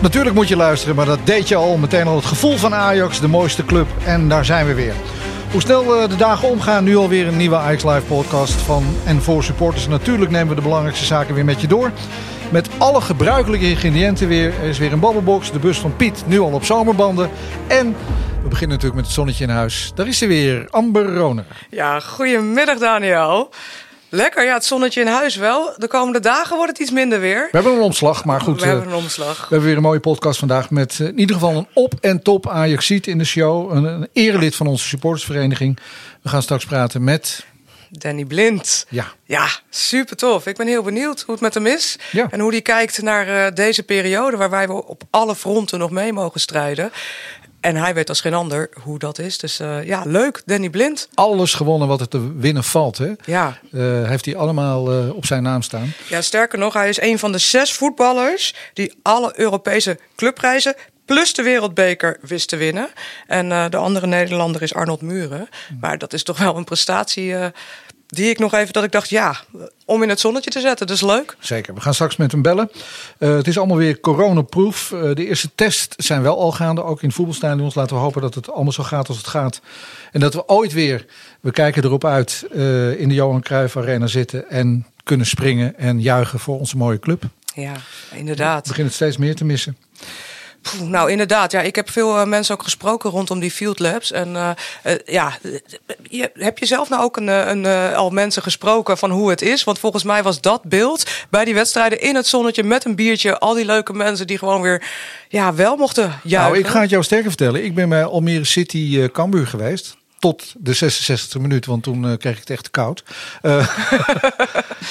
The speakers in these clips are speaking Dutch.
Natuurlijk moet je luisteren, maar dat deed je al. Meteen al het gevoel van Ajax, de mooiste club. En daar zijn we weer. Hoe snel de dagen omgaan, nu alweer een nieuwe Ajax Live podcast van en voor supporters. Natuurlijk nemen we de belangrijkste zaken weer met je door. Met alle gebruikelijke ingrediënten weer. Er is weer een babbelbox, de bus van Piet, nu al op zomerbanden. En we beginnen natuurlijk met het zonnetje in huis. Daar is ze weer, Amber Roner. Ja, goedemiddag Daniel. Lekker, ja, het zonnetje in huis wel. De komende dagen wordt het iets minder weer. We hebben een omslag, maar goed. We eh, hebben een omslag. We hebben weer een mooie podcast vandaag met eh, in ieder geval een op- en top Ajaxiet in de show. Een, een erelid van onze supportersvereniging. We gaan straks praten met... Danny Blind. Ja, Ja, super tof. Ik ben heel benieuwd hoe het met hem is. Ja. En hoe hij kijkt naar eh, deze periode waar wij op alle fronten nog mee mogen strijden. En hij weet als geen ander hoe dat is. Dus eh, ja, leuk. Danny Blind. alles gewonnen wat er te winnen valt. Hè? Ja. Eh, heeft hij allemaal eh, op zijn naam staan. ja, sterker nog, hij is een van de zes voetballers die alle Europese clubprijzen plus de wereldbeker wist te winnen. En de andere Nederlander is Arnold Muren. Maar dat is toch wel een prestatie die ik nog even dat ik dacht, ja, om in het zonnetje te zetten. Dus leuk. Zeker. We gaan straks met hem bellen. Eh, het is allemaal weer coronaproof. Eh, de eerste test zijn wel al gaande, ook in voetbalstadions. Laten we hopen dat het allemaal zo gaat als het gaat. En dat we ooit weer, we kijken erop uit, eh, in de Johan Cruijff Arena zitten en kunnen springen en juichen voor onze mooie club. Ja, inderdaad. begin het steeds meer te missen. Nou, inderdaad. Ja, ik heb veel eh, mensen ook gesproken rondom die field labs. En eh, eh, ja, je, heb je zelf nou ook een, een, al mensen gesproken van hoe het is? Want volgens mij was dat beeld bij die wedstrijden in het zonnetje met een biertje. Al die leuke mensen die gewoon weer ja, wel mochten juichen. Nou, ik ga het jou sterker vertellen. Ik ben bij Almere City Cambuur geweest. Tot de 66e minuut, want toen eh, kreeg ik het echt koud. Eh,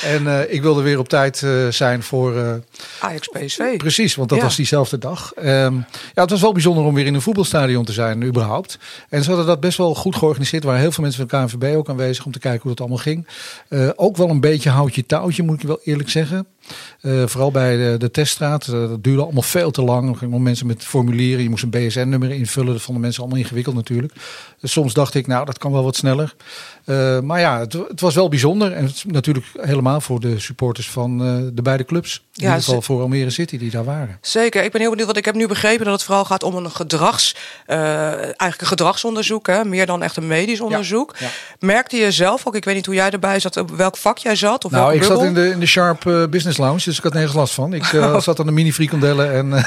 en eh, ik wilde weer op tijd zijn voor Ajax PSV. Precies, want dat Ja. was diezelfde dag. Ehm, ja, het was wel bijzonder om weer in een voetbalstadion te zijn, überhaupt. En ze hadden dat best wel goed georganiseerd. Er waren heel veel mensen van de KNVB ook aanwezig om te kijken hoe het allemaal ging. Ook wel een beetje houtje touwtje, moet ik wel eerlijk zeggen. Eh, vooral bij de, de teststraat. Eh, dat duurde allemaal veel te lang. Er gingen mensen met formulieren. Je moest een BSN-nummer invullen. Dat vonden mensen allemaal ingewikkeld natuurlijk. Dus soms dacht ik, nou, dat kan wel wat sneller. Eh, maar ja, het, het was wel bijzonder. En natuurlijk helemaal voor de supporters van de beide clubs. In Ja, ieder geval voor Almere City die daar waren. Zeker, ik ben heel benieuwd, want ik heb nu begrepen dat het vooral gaat om een gedrags, eigenlijk een gedragsonderzoek, hè, meer dan echt een medisch onderzoek. ja. Merkte je zelf ook, ik weet niet hoe jij erbij zat, op welk vak jij zat? Of Nou, welke ik zat in de, in de Sharp eh, Business Lounge, dus ik had nergens last van. Ik eh, zat aan de mini frikandellen en eh,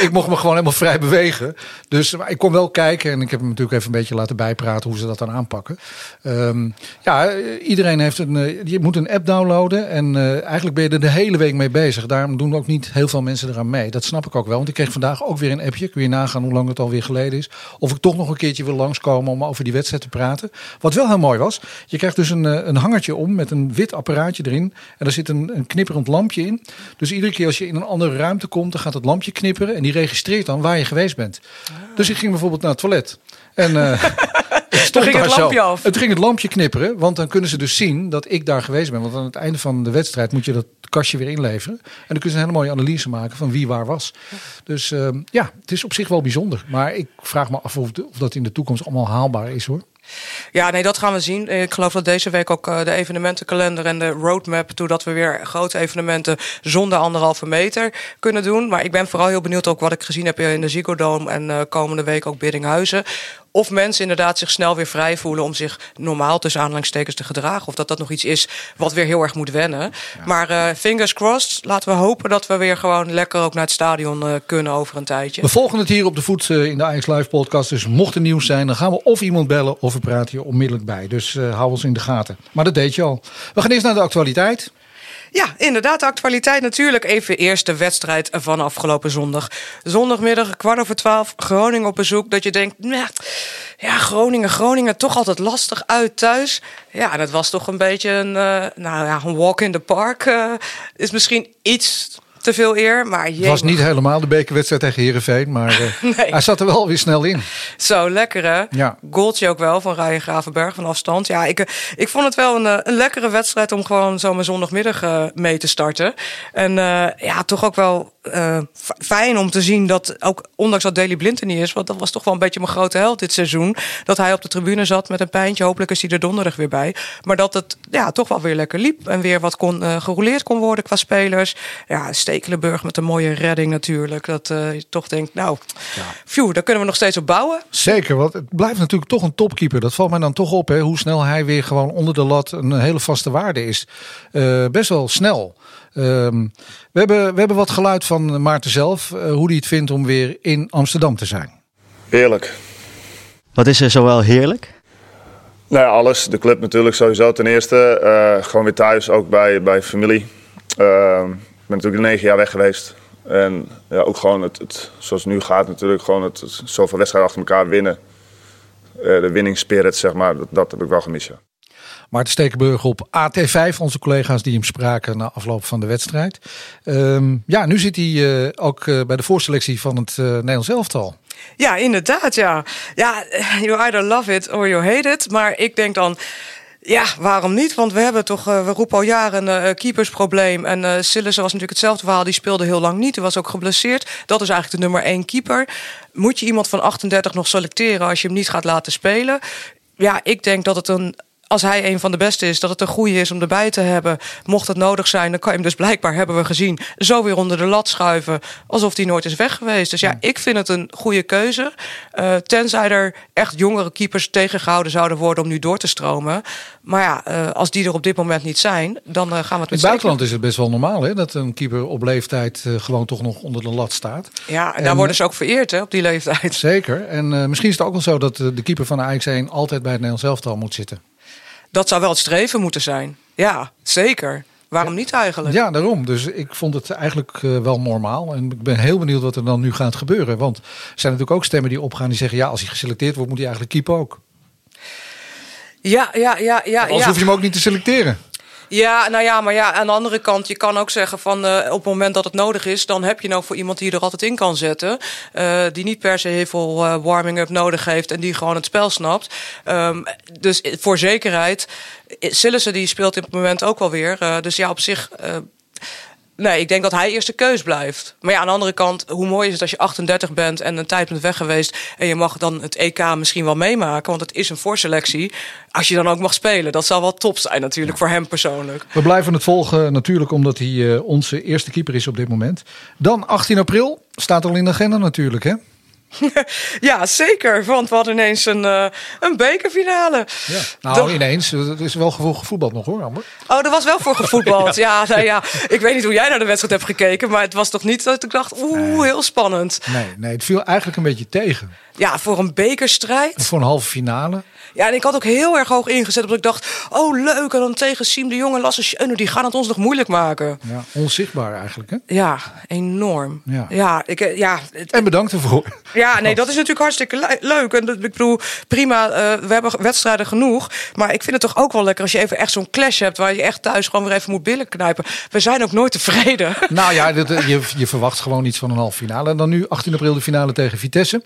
ik mocht me gewoon helemaal vrij bewegen. Dus maar ik kon wel kijken en ik heb hem natuurlijk even een beetje laten bijpraten hoe ze dat dan aanpakken. Ehm, ja, iedereen heeft een, eh, je moet een app downloaden en eigenlijk ben je er de hele week mee bezig. Daarom doen ook niet heel veel mensen eraan mee. Dat snap ik ook wel, want ik kreeg vandaag ook weer een appje. Kun je nagaan hoe lang het alweer geleden is. Of ik toch nog een keertje wil langskomen om over die wedstrijd te praten. Wat wel heel mooi was, je krijgt dus een, een hangertje om met een wit apparaatje erin. En daar zit een, een knipperend lampje in. Dus iedere keer als je in een andere ruimte komt, dan gaat het lampje knipperen. En die registreert dan waar je geweest bent. Dus ik ging bijvoorbeeld naar het toilet. En ik stond ging het zo. lampje af. Het ging het lampje knipperen, want dan kunnen ze dus zien dat ik daar geweest ben. Want aan het einde van de wedstrijd moet je dat kastje weer inleveren. En dan kunnen ze een hele mooie analyse maken van wie waar was. Dus ehm, ja, het is op zich wel bijzonder. Maar ik vraag me af of, of dat in de toekomst allemaal haalbaar is hoor. Ja, nee, dat gaan we zien. Ik geloof dat deze week ook eh, de evenementenkalender en de roadmap, toedat we weer grote evenementen zonder anderhalve meter kunnen doen. Maar ik ben vooral heel benieuwd ook wat ik gezien heb in de Ziggo Dome en eh, komende week ook Biddinghuizen. Of mensen inderdaad zich snel weer vrij voelen om zich normaal tussen aanhalingstekens te gedragen. Of dat dat nog iets is wat weer heel erg moet wennen. Maar eh, fingers crossed, laten we hopen dat we weer gewoon lekker ook naar het stadion eh, kunnen over een tijdje. We volgen het hier op de voet eh, in de Ajax Live podcast. Dus mocht er nieuws zijn, dan gaan we of iemand bellen of we praten hier onmiddellijk bij. Dus hou ons in de gaten. Maar dat deed je al. We gaan eerst naar de actualiteit. Ja, inderdaad, de actualiteit natuurlijk. Even eerst de wedstrijd van afgelopen zondag. Zondagmiddag, kwart over twaalf, Groningen op bezoek. Dat je denkt, nou, ja, Groningen, Groningen, toch altijd lastig uit thuis. Ja, en het was toch een beetje een, uh, nou ja, een walk in the park. Uh, is misschien iets te veel eer. Maar het was niet helemaal de bekerwedstrijd tegen Herenveen, maar uh, nee. hij zat er wel weer snel in. Zo lekker hè? Ja. Goaltje ook wel van Ryan Gravenberg van afstand. Ja, ik, ik vond het wel een, een lekkere wedstrijd om gewoon zo mijn zondagmiddag uh, mee te starten. En uh, ja, toch ook wel fijn om te zien dat ook, ondanks dat Daley Blind er niet is, want dat was toch wel een beetje mijn grote held dit seizoen, dat hij op de tribune zat met een pijntje. Hopelijk is hij er donderdag weer bij. Maar dat het ja, toch wel weer lekker liep en weer wat kon, gerouleerd kon worden qua spelers. Ja, Stekelenburg met een mooie redding natuurlijk. Dat uh, je toch denkt, nou, ja. phew, daar kunnen we nog steeds op bouwen. Zeker, want het blijft natuurlijk toch een topkeeper. Dat valt mij dan toch op, hè, hoe snel hij weer gewoon onder de lat een hele vaste waarde is. best wel snel. Um, we, hebben, we hebben wat geluid van Maarten zelf, uh, hoe hij het vindt om weer in Amsterdam te zijn. Heerlijk. Wat is er zowel heerlijk? Nou ja, alles. De club natuurlijk sowieso ten eerste. Uh, gewoon weer thuis, ook bij, bij familie. Uh, ik ben natuurlijk negen jaar weg geweest. En ja, ook gewoon het, het, zoals het nu gaat natuurlijk, gewoon het, het zoveel wedstrijden achter elkaar winnen. Uh, de winningspirit, zeg maar, dat, dat heb ik wel gemist, ja. Maarten Stekenburg op AT5, onze collega's die hem spraken na afloop van de wedstrijd. Um, ja, nu zit hij uh, ook uh, bij de voorselectie van het uh, Nederlands elftal. Ja, inderdaad, ja. Ja, you either love it or you hate it. Maar ik denk dan... Ja, waarom niet? Want we hebben toch, uh, we roepen al jaren een uh, keepersprobleem. En uh, Sillissen was natuurlijk hetzelfde verhaal. Die speelde heel lang niet. Hij was ook geblesseerd. Dat is eigenlijk de nummer één keeper. Moet je iemand van 38 nog selecteren als je hem niet gaat laten spelen? Ja, ik denk dat het een als hij een van de beste is, dat het een goede is om erbij te hebben. Mocht het nodig zijn, dan kan je hem dus blijkbaar, hebben we gezien, zo weer onder de lat schuiven. Alsof hij nooit is weg geweest. Dus ja, ik vind het een goede keuze. Uh, tenzij er echt jongere keepers tegengehouden zouden worden om nu door te stromen. Maar ja, uh, als die er op dit moment niet zijn, dan uh, gaan we het met In het buitenland is het best wel normaal hè, dat een keeper op leeftijd gewoon toch nog onder de lat staat. Ja, en, en daar worden ze ook vereerd hè, op die leeftijd. Zeker. En misschien is het ook wel zo dat de keeper van de Ajax 1 altijd bij het Nederlands elftal moet zitten. Dat zou wel het streven moeten zijn. Ja, zeker. Waarom niet eigenlijk? Ja, daarom. Dus ik vond het eigenlijk uh, wel normaal. En ik ben heel benieuwd wat er dan nu gaat gebeuren. Want er zijn natuurlijk ook stemmen die opgaan die zeggen... ja, als hij geselecteerd wordt, moet hij eigenlijk keeper ook. Ja, ja, ja. ja Anders ja. hoef je hem ook niet te selecteren. Ja, nou ja, maar ja, aan de andere kant, je kan ook zeggen van uh, op het moment dat het nodig is, dan heb je nou voor iemand die er altijd in kan zetten. Uh, die niet per se heel veel uh, warming-up nodig heeft en die gewoon het spel snapt. Um, dus voor zekerheid, Sillissen die speelt op het moment ook wel weer. dus ja, op zich Nee, ik denk dat hij eerste keus blijft. Maar ja, aan de andere kant, hoe mooi is het als je 38 bent en een tijd bent weg geweest. En je mag dan het EK misschien wel meemaken, want het is een voorselectie. Als je dan ook mag spelen, dat zal wel top zijn natuurlijk voor hem persoonlijk. We blijven het volgen natuurlijk, omdat hij uh, onze eerste keeper is op dit moment. Dan 18 april, staat al in de agenda natuurlijk hè? ja, zeker. Want we hadden ineens een, uh, een bekerfinale. Ja. Nou, ineens. Het is wel voor gevoetbald nog hoor, Amber. Oh, er was wel voor gevoetbald. ja. Ja, nou ja, ik weet niet hoe jij naar de wedstrijd hebt gekeken. Maar het was toch niet dat ik dacht, oeh, nee. heel spannend. Nee, nee, het viel eigenlijk een beetje tegen. Ja, voor een bekerstrijd. Voor een halve finale. Ja, en ik had ook heel erg hoog ingezet. Omdat ik dacht, oh leuk. En dan tegen Siem de Jong en Lasse Schöne. Die gaan het ons nog moeilijk maken. Ja, onzichtbaar eigenlijk hè? Ja, enorm. Ja, ja, ik, ja het, En bedankt ervoor. Ja, nee, dat is natuurlijk hartstikke leuk. En ik bedoel, prima, uh, we hebben wedstrijden genoeg. Maar ik vind het toch ook wel lekker als je even echt zo'n clash hebt... waar je echt thuis gewoon weer even moet billen knijpen. We zijn ook nooit tevreden. Nou ja, dit, je, je verwacht gewoon iets van een halve finale. En dan nu 18 april de finale tegen Vitesse.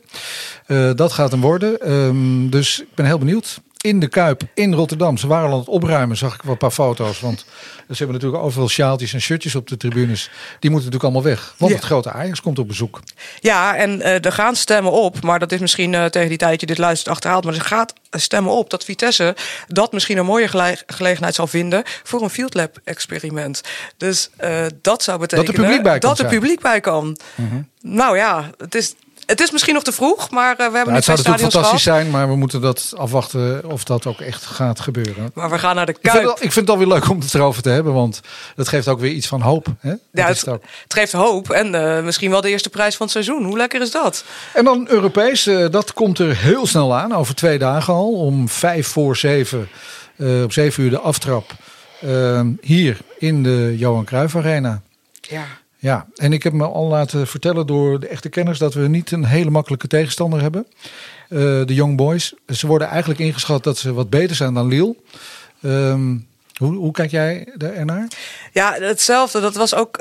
Uh, dat gaat hem worden. Um, dus ik ben heel benieuwd. In de Kuip, in Rotterdam. Ze waren al aan het opruimen, zag ik wel een paar foto's. Want ze hebben natuurlijk overal sjaaltjes en shirtjes op de tribunes. Die moeten natuurlijk allemaal weg. Want ja. het grote Ajax komt op bezoek. Ja, en uh, er gaan stemmen op. Maar dat is misschien uh, tegen die tijd je dit luistert achterhaald. Maar er gaat stemmen op dat Vitesse dat misschien een mooie gele gelegenheid zal vinden... voor een Field Lab experiment. Dus uh, dat zou betekenen dat er publiek bij, dat er publiek bij kan. -huh. Nou ja, het is het is misschien nog te vroeg, maar uh, we hebben ja, Het zou natuurlijk fantastisch gehad. zijn, maar we moeten dat afwachten of dat ook echt gaat gebeuren. Maar we gaan naar de Kuip. Ik vind, het, ik vind het alweer leuk om het erover te hebben, want dat geeft ook weer iets van hoop. Hè? Ja, het, het, geeft hoop en uh, misschien wel de eerste prijs van het seizoen. Hoe lekker is dat? En dan Europees, uh, dat komt er heel snel aan, over twee dagen al. Om vijf voor zeven, op zeven uur de aftrap. Hier in de Johan Cruijff Arena. Ja. Ja, en ik heb me al laten vertellen door de echte kenners dat we niet een hele makkelijke tegenstander hebben. Eh, de Young Boys. Ze worden eigenlijk ingeschat dat ze wat beter zijn dan Lille. Ehm, hoe, hoe kijk jij ernaar? Ja, hetzelfde. Dat was ook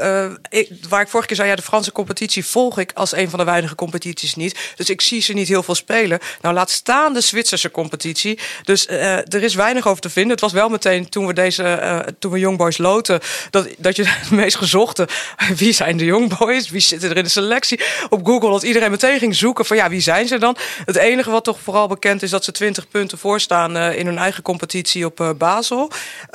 ik, waar ik vorige keer zei: ja, de Franse competitie volg ik als een van de weinige competities niet. Dus ik zie ze niet heel veel spelen. Nou, laat staan de Zwitserse competitie. Dus uh, er is weinig over te vinden. Het was wel meteen toen we deze, uh, toen we Young Boys loten, dat, dat je de meest gezochte. Wie zijn de Young Boys? Wie zitten er in de selectie? Op Google dat iedereen meteen ging zoeken van ja, wie zijn ze dan? Het enige wat toch vooral bekend is dat ze 20 punten voorstaan in hun eigen competitie op Basel.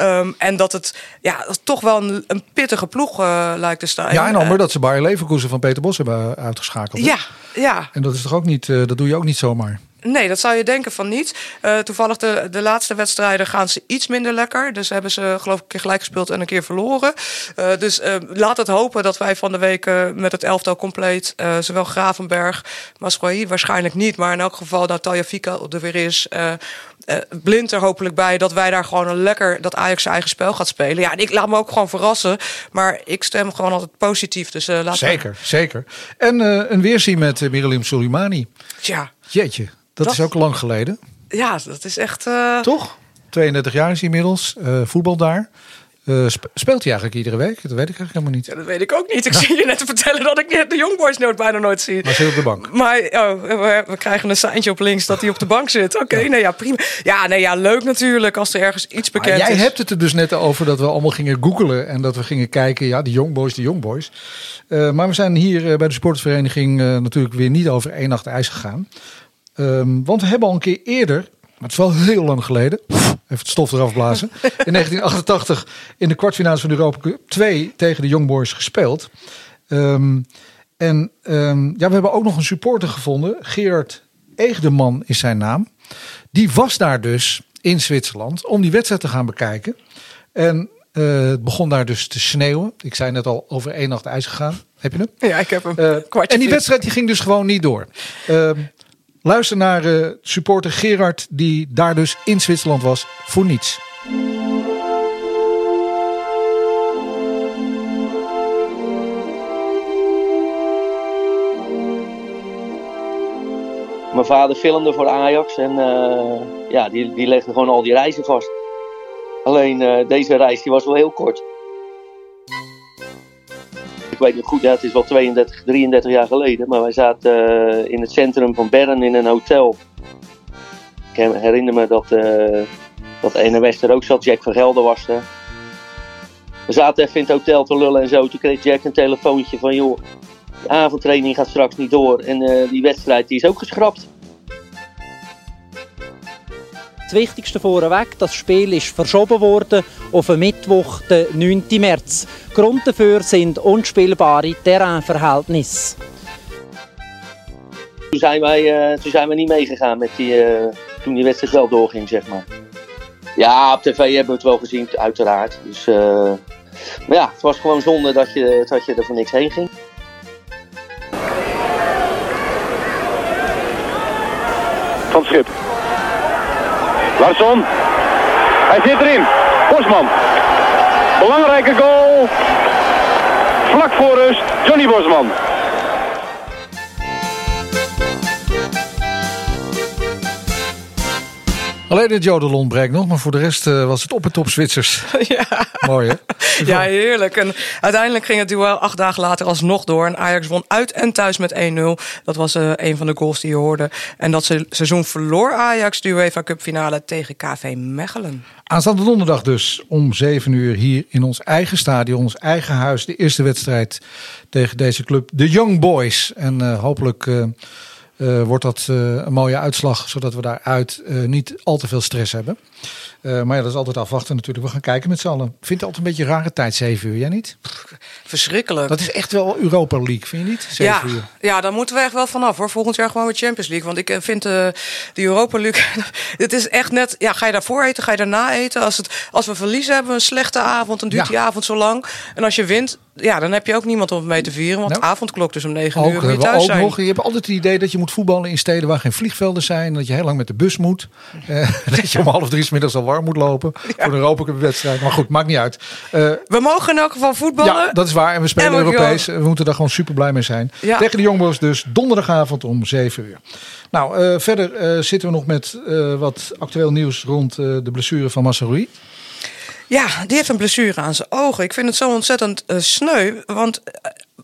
Um, en dat het ja, toch wel een, een pittige ploeg uh, lijkt te staan. Ja, en ander dat ze Bayer Leverkusen van Peter Bos hebben uitgeschakeld. Ja, ja. En dat is toch ook niet, uh, dat doe je ook niet zomaar. Nee, dat zou je denken van niet. Uh, toevallig de, de laatste wedstrijden gaan ze iets minder lekker. Dus hebben ze geloof ik een keer gelijk gespeeld en een keer verloren. Uh, dus uh, laat het hopen dat wij van de week met het elftal compleet... zowel Gravenberg, Masrohi waarschijnlijk niet... maar in elk geval dat Taljafika er weer is... blind er hopelijk bij dat wij daar gewoon een lekker... dat Ajax zijn eigen spel gaat spelen. Ja, en ik laat me ook gewoon verrassen. Maar ik stem gewoon altijd positief. Dus, laat zeker, maar... zeker. En een weerzien met uh, Miriam Soleimani. Ja. Jeetje. Dat, dat, is ook lang geleden. Ja, dat is echt. Toch? 32 jaar is inmiddels. Voetbal daar. Uh, speelt hij eigenlijk iedere week? Dat weet ik eigenlijk helemaal niet. Ja, dat weet ik ook niet. Ik zie je net te vertellen dat ik de Youngboys nood bijna nooit zie. Maar zit op de bank. Maar oh, we, we, krijgen een seintje op links dat hij op de bank zit. Oké, okay, ja. prima. Ja, nee ja, leuk natuurlijk als er ergens iets bekend maar jij is. hebt het er dus net over dat we allemaal gingen googelen en dat we gingen kijken. Ja, de Youngboys, de Youngboys. Uh, maar we zijn hier bij de sportvereniging uh, natuurlijk weer niet over één nacht ijs gegaan. Um, want we hebben al een keer eerder, maar het is wel heel lang geleden, even het stof eraf blazen, in 1988 in de kwartfinale van de Europa Cup 2 tegen de Young Boys gespeeld. Um, en um, ja, we hebben ook nog een supporter gevonden, Gerard Eegdeman is zijn naam. Die was daar dus in Zwitserland om die wedstrijd te gaan bekijken. En uh, het begon daar dus te sneeuwen. Ik zei net al over één nacht ijs gegaan. Heb je hem? Ja, ik heb hem. Uh, en die wedstrijd die ging dus gewoon niet door. Uh, Luister naar uh, supporter Gerard, die daar dus in Zwitserland was voor niets. Mijn vader filmde voor Ajax en uh, ja, die, die legde gewoon al die reizen vast. Alleen uh, deze reis die was wel heel kort. Ik weet nog goed, het is wel 32, 33 jaar geleden, maar wij zaten uh, in het centrum van Bern in een hotel. Ik herinner me dat, uh, dat ene Wester ook zat, Jack van Gelder was er. We zaten even in het hotel te lullen en zo. Toen kreeg Jack een telefoontje van, joh, de avondtraining gaat straks niet door en uh, die wedstrijd die is ook geschrapt. Das Wichtigste vorweg, das Spiel ist verschoben worden auf den Mittwoch, den 9. März. Grund dafür sind unspielbare Terrainverhältnisse. Toen zijn, wij, uh, toen zijn we niet meegegaan met die, uh, toen die wedstrijd wel doorging, zeg maar. Ja, op tv hebben we het wel gezien, uiteraard. Dus, uh, maar ja, het was gewoon zonde dat je, dat je er voor niks heen ging. Van Schip. Larsson. Hij zit erin. Bosman. Belangrijke goal. Vlak voor rust. Johnny Bosman. Alleen het jodel ontbreekt nog, maar voor de rest uh, was het op en top Zwitsers. Ja. Mooi hè? Ja, heerlijk. En uiteindelijk ging het duel acht dagen later alsnog door. En Ajax won uit en thuis met 1-0. Dat was uh, een van de goals die je hoorde. En dat se seizoen verloor Ajax de UEFA Cup finale tegen KV Mechelen. Aanstaande donderdag dus om 7 uur hier in ons eigen stadion, ons eigen huis. De eerste wedstrijd tegen deze club, de Young Boys. En uh, hopelijk... Uh, wordt dat uh, een mooie uitslag, zodat we daaruit uh, niet al te veel stress hebben. Maar ja, dat is altijd afwachten natuurlijk. We gaan kijken met z'n allen. Ik vind het altijd een beetje een rare tijd, 7 uur, jij niet? Verschrikkelijk. Dat is echt wel Europa League, vind je niet? 7 ja, uur. ja, daar moeten we echt wel vanaf hoor. Volgend jaar gewoon weer Champions League. Want ik vind de Europa League, het is echt net, ja, ga je daarvoor eten, ga je daarna eten? Als, het, als we verliezen, hebben we een slechte avond, dan duurt ja. die avond zo lang. En als je wint, ja, dan heb je ook niemand om mee te vieren. Want Nou. avondklok dus om negen Ook, uur moet je hebben we thuis ook zijn. nog, je hebt altijd het idee dat je moet voetballen in steden waar geen vliegvelden zijn. Dat je heel lang met de bus moet. Eh, dat je om half drie 's middags al warm moet lopen voor een Europa Cup wedstrijd. Maar goed, maakt niet uit. Eh, We mogen in elk geval voetballen. ja, dat is waar. En we spelen En Europees. We moeten daar gewoon super blij mee zijn. Ja. Tegen de Youngboys dus donderdagavond om 7 uur. Nou, eh, verder eh, zitten we nog met wat actueel nieuws rond de blessure van Massaroui. Ja, die heeft een blessure aan zijn ogen. Ik vind het zo ontzettend sneu. Want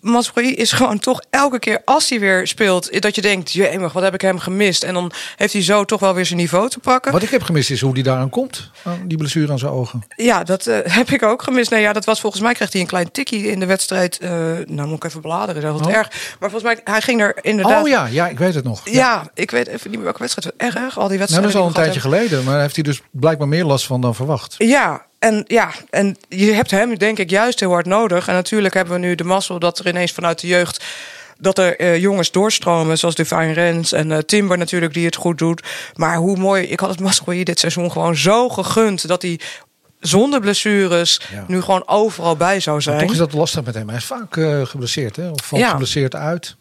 Masrui is gewoon toch elke keer als hij weer speelt... dat je denkt, jemig, wat heb ik hem gemist? En dan heeft hij zo toch wel weer zijn niveau te pakken. Wat ik heb gemist is hoe die daaraan komt. Die blessure aan zijn ogen. Ja, dat eh, heb ik ook gemist. Nee, ja, dat was volgens mij kreeg hij een klein tikkie in de wedstrijd. eh, nou, moet ik even bladeren, dat is wat Oh. erg. Maar volgens mij, hij ging er inderdaad... Oh ja, ja, ik weet het nog. Ja, ik weet even niet meer welke wedstrijd. Erg, erg, al die Nou, wedstrijden. dat is al een tijdje geleden. Maar heeft hij dus blijkbaar meer last van dan verwacht. Ja, en, ja, en je hebt hem denk ik juist heel hard nodig. En natuurlijk hebben we nu de mazzel dat er ineens vanuit de jeugd... dat er eh, jongens doorstromen, zoals Divine Rens en eh, Timber natuurlijk... die het goed doet. Maar hoe mooi, ik had het Masrohi dit seizoen gewoon zo gegund... dat hij zonder blessures Ja. nu gewoon overal bij zou zijn. Maar toch is dat lastig met hem. Hij is vaak eh, geblesseerd, hè? Of valt Ja. geblesseerd uit.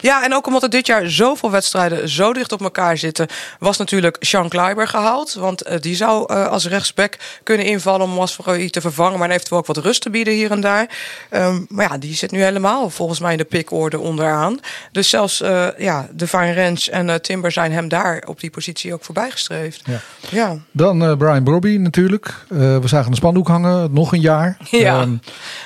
Ja, en ook omdat er dit jaar zoveel wedstrijden zo dicht op elkaar zitten, was natuurlijk Sean Kleiber gehaald. Want eh, die zou eh, als rechtsback kunnen invallen om Masferoi te vervangen, maar eventueel ook wat rust te bieden hier en daar. Ehm, maar ja, die zit nu helemaal volgens mij in de pikorde onderaan. Dus zelfs eh ja, de Van Rens en Timber zijn hem daar op die positie ook voorbijgestreefd. Ja. Ja. Dan Brian Brobby natuurlijk. We zagen een spandoek hangen, nog een jaar. Ja.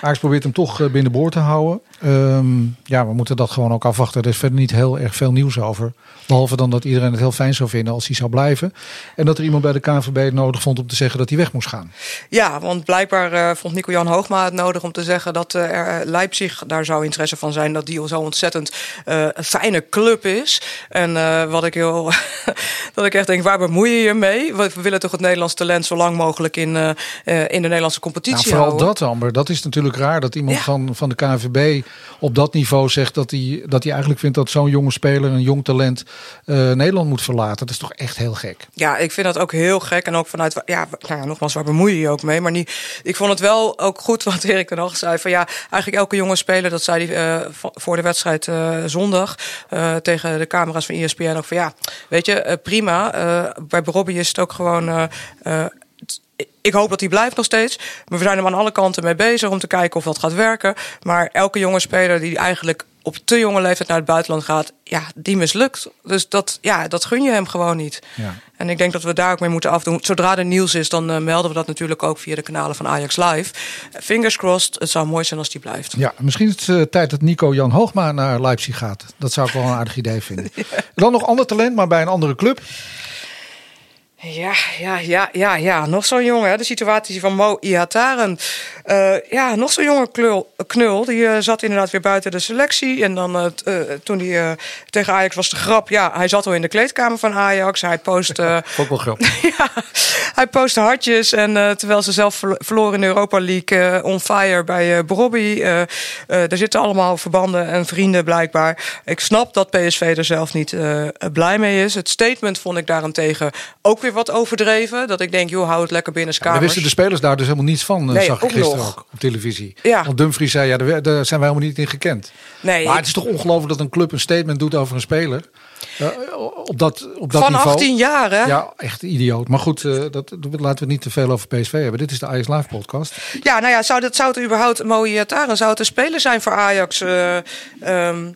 Ajax probeert hem toch binnenboord te houden. Ehm, ja, we moeten dat gewoon ook afwachten. Er is verder niet heel erg veel nieuws over. Behalve dan dat iedereen het heel fijn zou vinden als hij zou blijven. En dat er iemand bij de KNVB het nodig vond om te zeggen dat hij weg moest gaan. Ja, want blijkbaar eh, vond Nico-Jan Hoogma het nodig om te zeggen dat eh, er, eh, Leipzig daar zou interesse van zijn. Dat die al zo ontzettend een fijne club is. En wat ik heel. dat ik echt denk, waar bemoei je je mee? We, we willen toch het Nederlands talent zo lang mogelijk in, in de Nederlandse competitie Nou, vooral houden. dat, Amber. Dat is natuurlijk raar dat iemand Ja. van, van de KNVB op dat niveau zegt dat hij, dat hij eigenlijk vindt dat zo'n jonge speler, een jong talent, eh, Nederland moet verlaten. Dat is toch echt heel gek. Ja, ik vind dat ook heel gek. En ook vanuit, ja, nou ja, nogmaals, waar bemoei je je ook mee? Maar niet, ik vond het wel ook goed wat Erik ten Hag zei. Van ja, eigenlijk elke jonge speler, dat zei hij eh, voor de wedstrijd eh, zondag tegen de camera's van ESPN ook van ja, weet je, prima. Bij Robbie is het ook gewoon. Ik hoop dat hij blijft nog steeds. Maar we zijn er aan alle kanten mee bezig om te kijken of dat gaat werken. Maar elke jonge speler die eigenlijk op te jonge leeftijd naar het buitenland gaat, ja, die mislukt. Dus dat, ja, dat gun je hem gewoon niet. Ja. En ik denk dat we daar ook mee moeten afdoen. Zodra er nieuws is, dan eh, melden we dat natuurlijk ook via de kanalen van Ajax Live. Fingers crossed, het zou mooi zijn als die blijft. Ja, misschien is het eh, tijd dat Nico Jan Hoogma naar Leipzig gaat. Dat zou ik wel een aardig idee vinden. Dan nog ander talent, maar bij een andere club. Ja, ja, ja, ja, ja. Nog zo'n jongen. hè. De situatie van Mo Ihataren. Eh, ja, nog zo'n jonge knul. knul. Die eh, zat inderdaad weer buiten de selectie. En dan eh, toen hij tegen Ajax was de grap. Ja, hij zat al in de kleedkamer van Ajax. Hij post... eh, Ook wel grappig. ja, hij postte hartjes. En terwijl ze zelf verlo- verloren in de Europa League on fire bij uh, Brobby. er zitten allemaal verbanden en vrienden blijkbaar. Ik snap dat PSV er zelf niet blij mee is. Het statement vond ik daarentegen ook weer wat overdreven. Dat ik denk, joh, hou het lekker binnen Daar kamers. wisten de spelers daar dus helemaal niets van, eh, Nee, zag ik gisteren nog. ook op televisie. Ja. Want Dumfries zei, ja, daar, daar zijn wij helemaal niet in gekend. Nee, maar het is toch ongelooflijk dat een club een statement doet over een speler. Eh, op dat, op dat Van niveau. 18 jaar, hè? Ja, echt idioot. Maar goed, eh, dat, laten we het niet te veel over PSV hebben. Dit is de Ajax Live podcast. Ja, nou ja, zou, dat, zou het überhaupt mooie Taren, zou het een speler zijn voor Ajax? eh, ehm,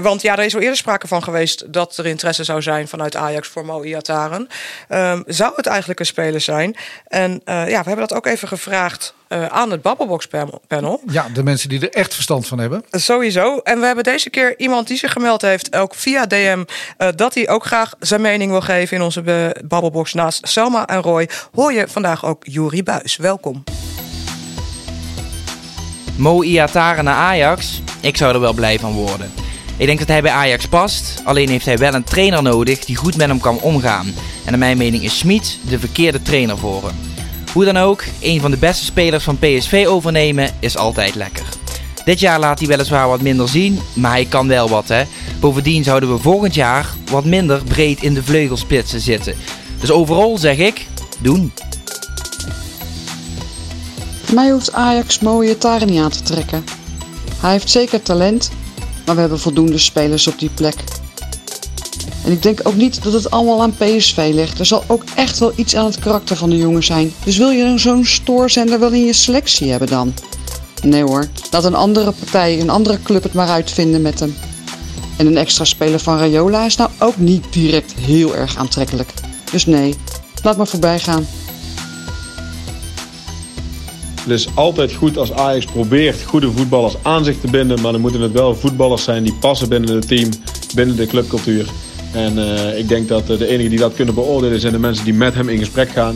want ja, er is al eerder sprake van geweest dat er interesse zou zijn vanuit Ajax voor Mo Iataren. Ehm, zou het eigenlijk een speler zijn? En eh, ja, we hebben dat ook even gevraagd eh, aan het Babbelbox panel-. Ja, de mensen die er echt verstand van hebben. Sowieso. En we hebben deze keer iemand die zich gemeld heeft, ook via DM, eh, dat hij ook graag zijn mening wil geven in onze Babbelbox. Naast Selma en Roy hoor je vandaag ook Juri Buis. Welkom. Mo Iataren naar Ajax, ik zou er wel blij van worden. Ik denk dat hij bij Ajax past, alleen heeft hij wel een trainer nodig die goed met hem kan omgaan. En naar mijn mening is Smit de verkeerde trainer voor hem. Hoe dan ook, een van de beste spelers van PSV overnemen is altijd lekker. Dit jaar laat hij weliswaar wat minder zien, maar hij kan wel wat hè. Bovendien zouden we volgend jaar wat minder breed in de vleugelspitsen zitten. Dus overal zeg ik, doen. Mij hoeft Ajax mooie aan te trekken. Hij heeft zeker talent, maar we hebben voldoende spelers op die plek. En ik denk ook niet dat het allemaal aan PSV ligt. Er zal ook echt wel iets aan het karakter van de jongen zijn. Dus wil je zo'n stoorzender wel in je selectie hebben dan? Nee hoor, laat een andere partij, een andere club het maar uitvinden met hem. En een extra speler van Rayola is nou ook niet direct heel erg aantrekkelijk. Dus nee, laat maar voorbij gaan. Het is altijd goed als Ajax probeert goede voetballers aan zich te binden. Maar dan moeten het wel voetballers zijn die passen binnen het team, binnen de clubcultuur. En uh, ik denk dat de enigen die dat kunnen beoordelen zijn de mensen die met hem in gesprek gaan.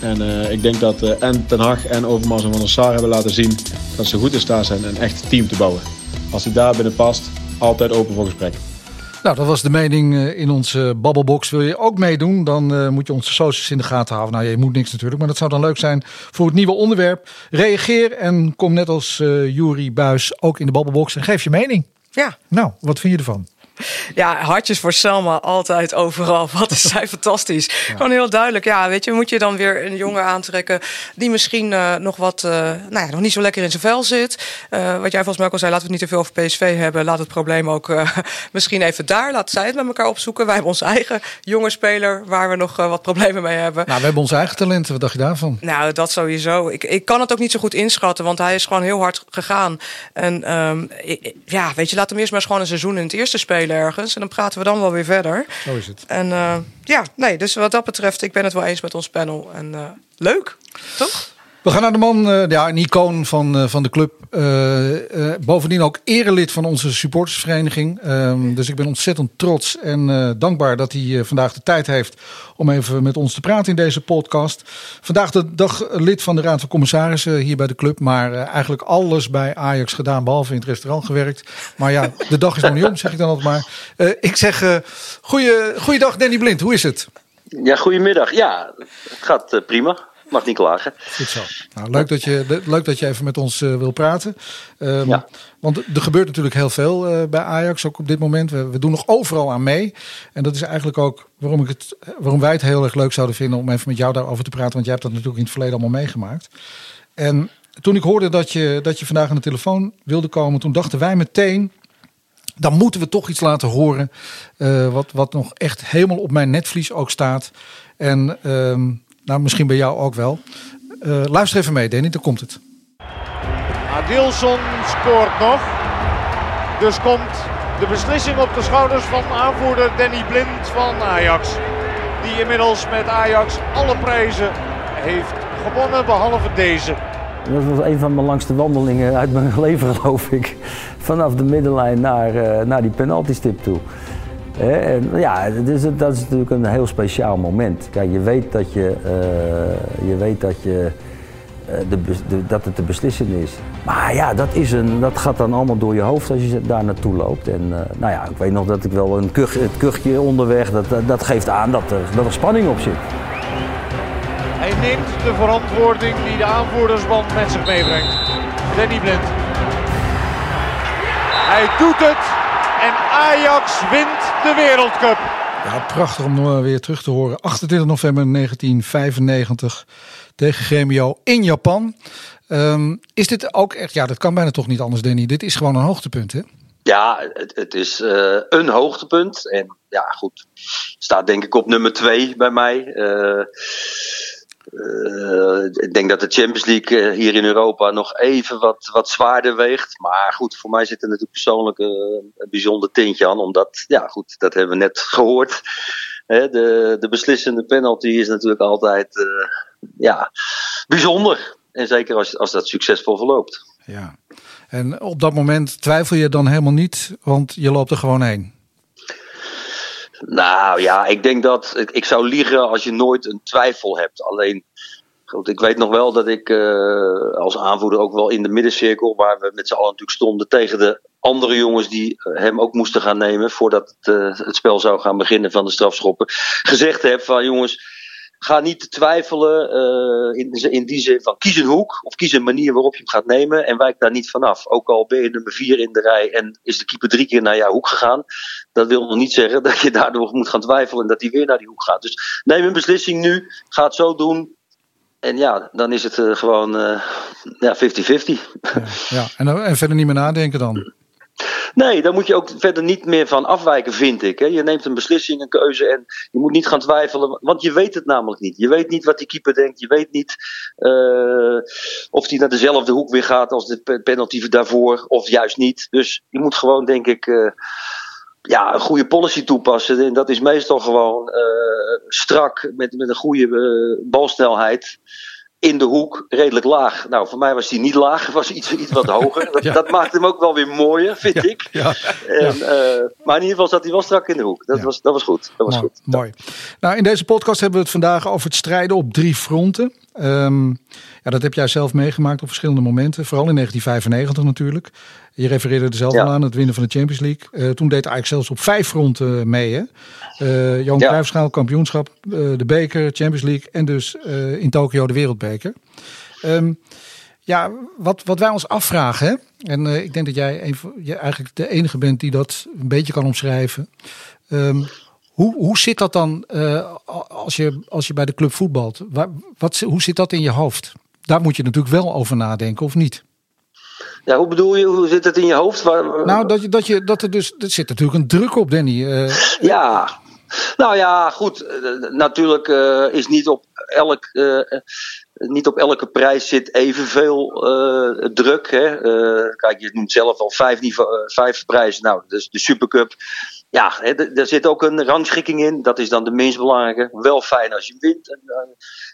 En uh, ik denk dat uh, en Ten Hag en Overmars en Van der Sar hebben laten zien dat ze goed in staat zijn een echt team te bouwen. Als hij daar binnen past, altijd open voor gesprek. Nou, dat was de mening in onze babbelbox. Wil je ook meedoen, dan uh, moet je onze socials in de gaten houden. Nou, je moet niks natuurlijk, maar dat zou dan leuk zijn voor het nieuwe onderwerp. Reageer en kom net als Jury Buis ook in de babbelbox en geef je mening. Ja. Nou, wat vind je ervan? Ja, hartjes voor Selma, altijd overal. Wat is zij fantastisch. Ja. Gewoon heel duidelijk. Ja, weet je, moet je dan weer een jongen aantrekken die misschien uh, nog wat, uh, nou ja, nog niet zo lekker in zijn vel zit. Uh, wat jij volgens mij ook al zei, laten we het niet te veel over PSV hebben. Laat het probleem ook misschien even daar. Laat zij het met elkaar opzoeken. Wij hebben onze eigen jonge speler waar we nog wat problemen mee hebben. Nou, we hebben onze eigen talenten. Wat dacht je daarvan? Nou, dat sowieso. Ik, ik kan het ook niet zo goed inschatten, want hij is gewoon heel hard gegaan. En um, ik, ja, weet je, laat hem eerst maar eens gewoon een seizoen in het eerste spelen ergens. En dan praten we dan wel weer verder. Zo is het. En uh, ja, nee, dus wat dat betreft, ik ben het wel eens met ons panel. En uh, leuk, toch? We gaan naar de man, uh, ja, een icoon van, uh, van de club. Uh, bovendien ook erelid van onze supportersvereniging. Ehm, dus ik ben ontzettend trots en dankbaar dat hij vandaag de tijd heeft om even met ons te praten in deze podcast. Vandaag de dag lid van de Raad van Commissarissen hier bij de club. Maar eigenlijk alles bij Ajax gedaan, behalve in het restaurant gewerkt. Maar ja, de dag is nog niet om, zeg ik dan altijd maar. ik zeg, goeie, goeiedag Danny Blind, hoe is het? Ja, goedemiddag. Ja, het gaat prima mag niet klagen. Goed zo. Nou, leuk, dat je, leuk dat je even met ons uh, wil praten. Um, ja. Want er gebeurt natuurlijk heel veel uh, bij Ajax, ook op dit moment. We, we, doen nog overal aan mee. En dat is eigenlijk ook waarom, ik het, waarom wij het heel erg leuk zouden vinden om even met jou daarover te praten. Want jij hebt dat natuurlijk in het verleden allemaal meegemaakt. En toen ik hoorde dat je, dat je vandaag aan de telefoon wilde komen, toen dachten wij meteen. Dan moeten we toch iets laten horen. Uh, wat, wat nog echt helemaal op mijn netvlies ook staat. En um, nou, misschien bij jou ook wel. Uh, luister even mee, Danny, dan komt het. Adilson scoort nog. Dus komt de beslissing op de schouders van aanvoerder Danny Blind van Ajax. Die inmiddels met Ajax alle prijzen heeft gewonnen, behalve deze. Dat was een van mijn langste wandelingen uit mijn leven, geloof ik. Vanaf de middenlijn naar, uh, naar die penaltystip toe. Ja, dat is, natuurlijk een heel speciaal moment. Kijk, je weet dat, je, uh, je, weet dat, je, uh, de, de, dat het te beslissen is. Maar ja, dat, is een, dat gaat dan allemaal door je hoofd als je daar naartoe loopt. En uh, nou ja, ik weet nog dat ik wel een kuch, het kuchje onderweg, dat, dat geeft aan dat er, dat er spanning op zit. Hij neemt de verantwoording die de aanvoerdersband met zich meebrengt. Danny Blind. Hij doet het en Ajax wint de Wereldcup. Ja, prachtig om weer terug te horen. 28 november 1995 tegen Gremio in Japan. Um, is dit ook echt, ja, dat kan bijna toch niet anders, Danny. Dit is gewoon een hoogtepunt, hè? Ja, het, het is uh, een hoogtepunt. En ja, goed. Staat denk ik op nummer twee bij mij. Uh, uh, ik denk dat de Champions League uh, hier in Europa nog even wat, wat zwaarder weegt. Maar goed, voor mij zit er natuurlijk persoonlijk uh, een bijzonder tintje aan. Omdat, ja goed, dat hebben we net gehoord. De, de beslissende penalty is natuurlijk altijd ja, bijzonder. En zeker als, als dat succesvol verloopt. Ja, en op dat moment twijfel je dan helemaal niet, want je loopt er gewoon heen. Nou ja, ik denk dat ik zou liegen als je nooit een twijfel hebt. Alleen, goed, ik weet nog wel dat ik uh, als aanvoerder ook wel in de middencirkel, waar we met z'n allen natuurlijk stonden, tegen de andere jongens die hem ook moesten gaan nemen voordat uh, het spel zou gaan beginnen van de strafschoppen, gezegd heb van jongens. Ga niet twijfelen uh, in, in die zin van kies een hoek of kies een manier waarop je hem gaat nemen en wijk daar niet vanaf. Ook al ben je nummer vier in de rij en is de keeper drie keer naar jouw hoek gegaan. Dat wil nog niet zeggen dat je daardoor moet gaan twijfelen en dat hij weer naar die hoek gaat. Dus neem een beslissing nu, ga het zo doen en ja, dan is het uh, gewoon uh, ja, 50-50. Ja, ja. En, en verder niet meer nadenken dan? Nee, daar moet je ook verder niet meer van afwijken, vind ik. Je neemt een beslissing, een keuze en je moet niet gaan twijfelen, want je weet het namelijk niet. Je weet niet wat die keeper denkt, je weet niet uh, of hij naar dezelfde hoek weer gaat als de penalty daarvoor, of juist niet. Dus je moet gewoon, denk ik, uh, ja, een goede policy toepassen. En dat is meestal gewoon uh, strak, met, met een goede balsnelheid in de hoek, redelijk laag. Nou, voor mij was die niet laag, was iets, iets wat hoger. Dat, dat maakt hem ook wel weer mooier, vind ja, ik. Ja, en, uh, maar in ieder geval zat hij wel strak in de hoek. Dat, was, dat was goed. Dat was mooi, goed. Mooi. Nou, in deze podcast hebben we het vandaag over het strijden op drie fronten. Um, ja, dat heb jij zelf meegemaakt op verschillende momenten. Vooral in 1995 natuurlijk. Je refereerde er zelf Ja. al aan, het winnen van de Champions League. Uh, toen deed eigenlijk zelfs op vijf fronten mee. Hè? Uh, Johan Ja. Cruijffschaal, kampioenschap, uh, de beker, Champions League en dus in Tokio de wereldbeker. Um, ja, wat, wat wij ons afvragen, hè? en ik denk dat jij een, je eigenlijk de enige bent die dat een beetje kan omschrijven. Um, hoe, hoe zit dat dan als, je, als je bij de club voetbalt? Waar, wat, hoe zit dat in je hoofd? Daar moet je natuurlijk wel over nadenken, of niet? Ja, hoe bedoel je? Hoe zit het in je hoofd? Waar, nou, dat, je, dat, je, dat er dus. Er zit natuurlijk een druk op, Danny. Uh, ja. Nou ja, goed. Uh, natuurlijk uh, is niet op elk. niet op elke prijs zit evenveel druk. Hè? kijk, je noemt zelf al vijf, vijf prijzen. Nou, dus de Supercup. Ja, hè, er zit ook een rangschikking in. Dat is dan de minst belangrijke. Wel fijn als je wint. En,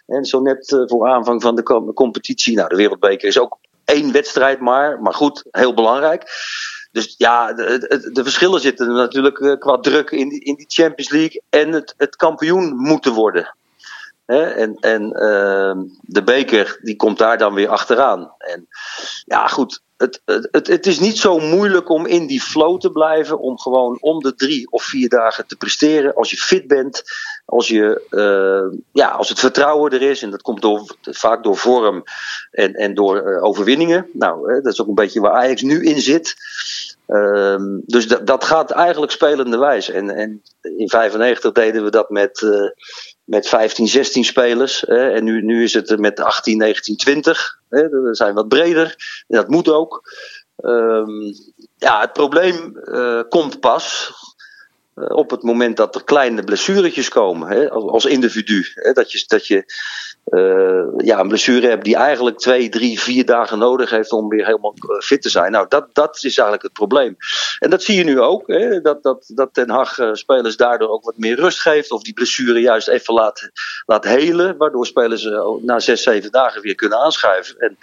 en zo net voor aanvang van de competitie. Nou, de Wereldbeker is ook één wedstrijd maar. Maar goed, heel belangrijk. Dus ja, de, de, verschillen zitten natuurlijk qua druk in die, in die Champions League en het, het kampioen moeten worden. En en uh, de beker die komt daar dan weer achteraan. En ja, goed. Het, het, het is niet zo moeilijk om in die flow te blijven. Om gewoon om de drie of vier dagen te presteren. Als je fit bent. Als, je, uh, ja, als het vertrouwen er is. En dat komt door, vaak door vorm en, en door uh, overwinningen. Nou, dat is ook een beetje waar Ajax nu in zit. Um, dus dat, dat gaat eigenlijk spelende wijs. En, en in 95 deden we dat met, uh, met 15, 16 spelers. Hè, en nu, nu is het met 18, 19, 20. Hè, we zijn wat breder. En dat moet ook. Um, ja, het probleem uh, komt pas uh, op het moment dat er kleine blessuretjes komen. Hè, als, als individu. Hè, dat je, dat je uh, ja, een blessure hebt die eigenlijk twee, drie, vier dagen nodig heeft om weer helemaal fit te zijn. Nou, dat, dat is eigenlijk het probleem. En dat zie je nu ook. Hè, dat, dat, dat Ten Hag uh, spelers daardoor ook wat meer rust geeft. Of die blessure juist even laat, laat helen. Waardoor spelers na zes, zeven dagen weer kunnen aanschuiven. En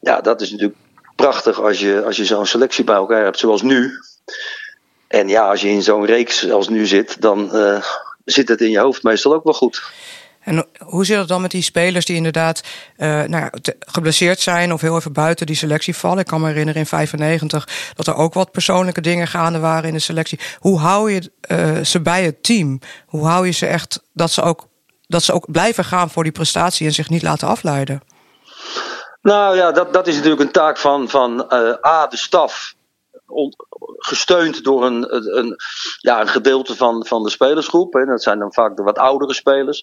ja, dat is natuurlijk prachtig als je, als je zo'n selectie bij elkaar hebt zoals nu. En ja, als je in zo'n reeks als nu zit, dan zit het in je hoofd meestal ook wel goed. En hoe zit het dan met die spelers die inderdaad uh, nou geblesseerd zijn of heel even buiten die selectie vallen? Ik kan me herinneren in 95 dat er ook wat persoonlijke dingen gaande waren in de selectie. Hoe hou je uh, ze bij het team? Hoe hou je ze echt dat ze ook, dat ze ook blijven gaan voor die prestatie en zich niet laten afleiden? Nou ja, dat, dat is natuurlijk een taak van, van uh, A, de staf gesteund door een, een, ja, een gedeelte van, van de spelersgroep. Hè. Dat zijn dan vaak de wat oudere spelers.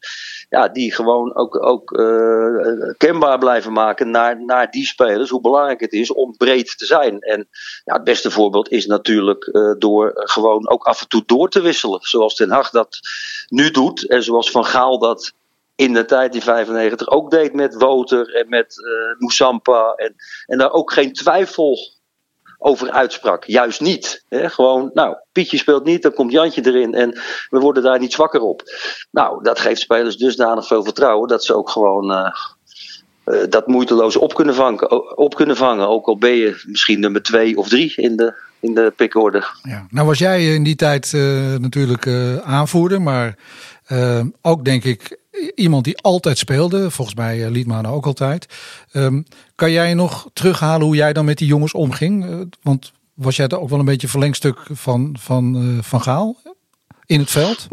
Ja, die gewoon ook, ook uh, kenbaar blijven maken naar, naar die spelers. Hoe belangrijk het is om breed te zijn. En het beste voorbeeld is natuurlijk uh, door gewoon ook af en toe door te wisselen. Zoals Ten Hag dat nu doet. En zoals Van Gaal dat in de tijd in 95 ook deed met Woter en met uh, Moussampa. En, en daar ook geen twijfel over uitsprak. Juist niet. Hè? Gewoon, nou, Pietje speelt niet, dan komt Jantje erin en we worden daar niet zwakker op. Nou, dat geeft spelers dusdanig veel vertrouwen dat ze ook gewoon uh, uh, dat moeiteloos op kunnen, vangen, op kunnen vangen. Ook al ben je misschien nummer twee of drie in de, in de pickorde. Ja. Nou was jij in die tijd uh, natuurlijk aanvoerder, maar ook denk ik iemand die altijd speelde. Volgens mij uh, Liedmanen ook altijd. Um, kan jij nog terughalen hoe jij dan met die jongens omging? Uh, want was jij er ook wel een beetje verlengstuk van, van, uh, van Gaal in het veld?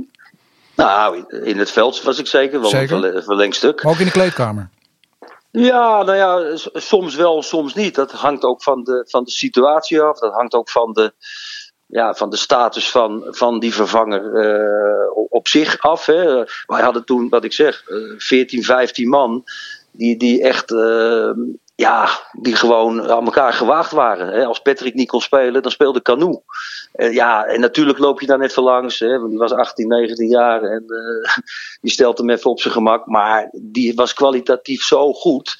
Nou, in het veld was ik zeker wel zeker? een verlengstuk. Maar ook in de kleedkamer? Ja, nou ja, soms wel, soms niet. Dat hangt ook van de, van de situatie af. Dat hangt ook van de, ja, van de status van, van die vervanger uh, op zich af. Hè. Wij hadden toen, wat ik zeg, uh, 14, 15 man. die, die echt ja, die gewoon aan elkaar gewaagd waren. Hè. Als Patrick niet kon spelen, dan speelde Canoe. Uh, ja, en natuurlijk loop je daar net voor langs. Hè, want die was 18, 19 jaar en die stelt hem even op zijn gemak. Maar die was kwalitatief zo goed.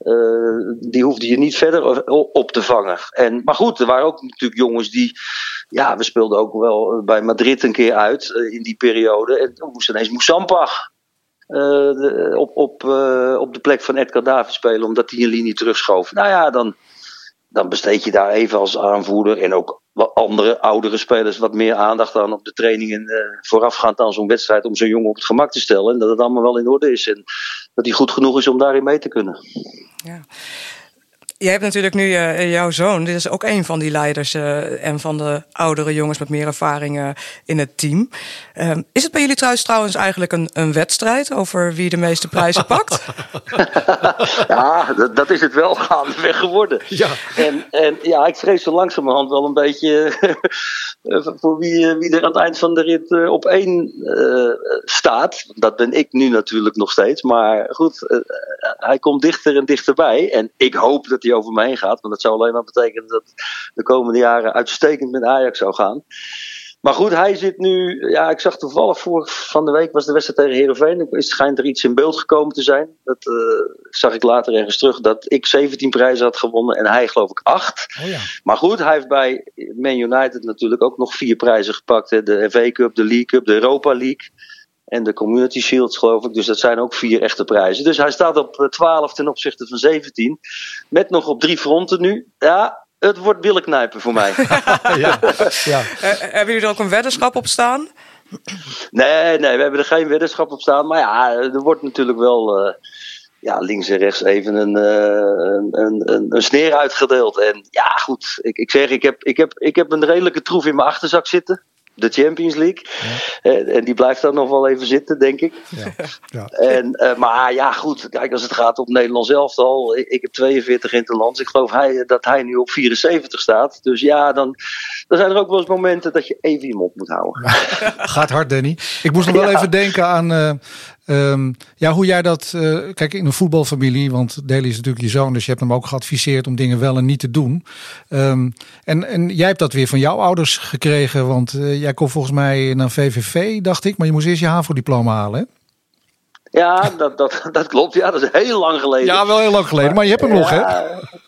Uh, die hoefde je niet verder op te vangen. En, maar goed, er waren ook natuurlijk jongens die. Ja, we speelden ook wel bij Madrid een keer uit in die periode. En toen moest ineens Moussampach uh, op, op, op de plek van Edgar David spelen, omdat hij een linie terugschoof. Nou ja, dan, dan besteed je daar even als aanvoerder en ook wat andere oudere spelers wat meer aandacht aan op de trainingen uh, voorafgaand aan zo'n wedstrijd om zo'n jongen op het gemak te stellen. En dat het allemaal wel in orde is en dat hij goed genoeg is om daarin mee te kunnen. Ja. Je hebt natuurlijk nu uh, jouw zoon. Dit is ook een van die leiders uh, en van de oudere jongens met meer ervaring in het team. Uh, is het bij jullie trouwens, trouwens eigenlijk een, een wedstrijd over wie de meeste prijzen pakt? ja, dat, dat, is het wel gaandeweg geworden. Ja. En, en ja, ik vrees zo langzamerhand wel een beetje voor wie, wie er aan het eind van de rit op één staat. Dat ben ik nu natuurlijk nog steeds. Maar goed, hij komt dichter en dichterbij. En ik hoop dat hij over me heen gaat. Want dat zou alleen maar betekenen dat de komende jaren uitstekend met Ajax zou gaan. Maar goed, hij zit nu. Ja, ik zag toevallig voor van de week was de wedstrijd tegen Herenveen. Het schijnt er iets in beeld gekomen te zijn. Dat uh, zag ik later ergens terug. Dat ik 17 prijzen had gewonnen en hij geloof ik 8. Oh ja. Maar goed, hij heeft bij Man United natuurlijk ook nog vier prijzen gepakt. Hè. De FA Cup, de League Cup, de Europa League. En de Community Shields, geloof ik. Dus dat zijn ook vier echte prijzen. Dus hij staat op 12 ten opzichte van 17. Met nog op drie fronten nu. Ja, het wordt billenknijpen voor mij. ja, ja. hebben jullie er ook een weddenschap op staan? Nee, nee, we hebben er geen weddenschap op staan. Maar ja, er wordt natuurlijk wel uh, ja, links en rechts even een, uh, een, een, een, sneer uitgedeeld. En ja, goed, ik, ik zeg, ik heb, ik, heb, ik heb een redelijke troef in mijn achterzak zitten de Champions League. En, en, die blijft dan nog wel even zitten, denk ik. Ja. Ja. En, uh, maar ja, goed. Kijk, als het gaat op Nederland zelf al. Ik, ik heb 42 interlands. Ik geloof hij, dat hij nu op 74 staat. Dus ja, dan, dan zijn er ook wel eens momenten dat je even je mond moet houden. Gaat hard, Danny. Ik moest nog wel even denken aan uh, Um, ja, hoe jij dat. Uh, kijk, in een voetbalfamilie, want Deli is natuurlijk je zoon, dus je hebt hem ook geadviseerd om dingen wel en niet te doen. Um, en, en jij hebt dat weer van jouw ouders gekregen, want uh, jij kon volgens mij naar VVV, dacht ik, maar je moest eerst je HAVO-diploma halen. Hè? Ja, dat, dat, dat klopt. Ja, dat is heel lang geleden. Ja, wel heel lang geleden, maar, je hebt hem nog, hè?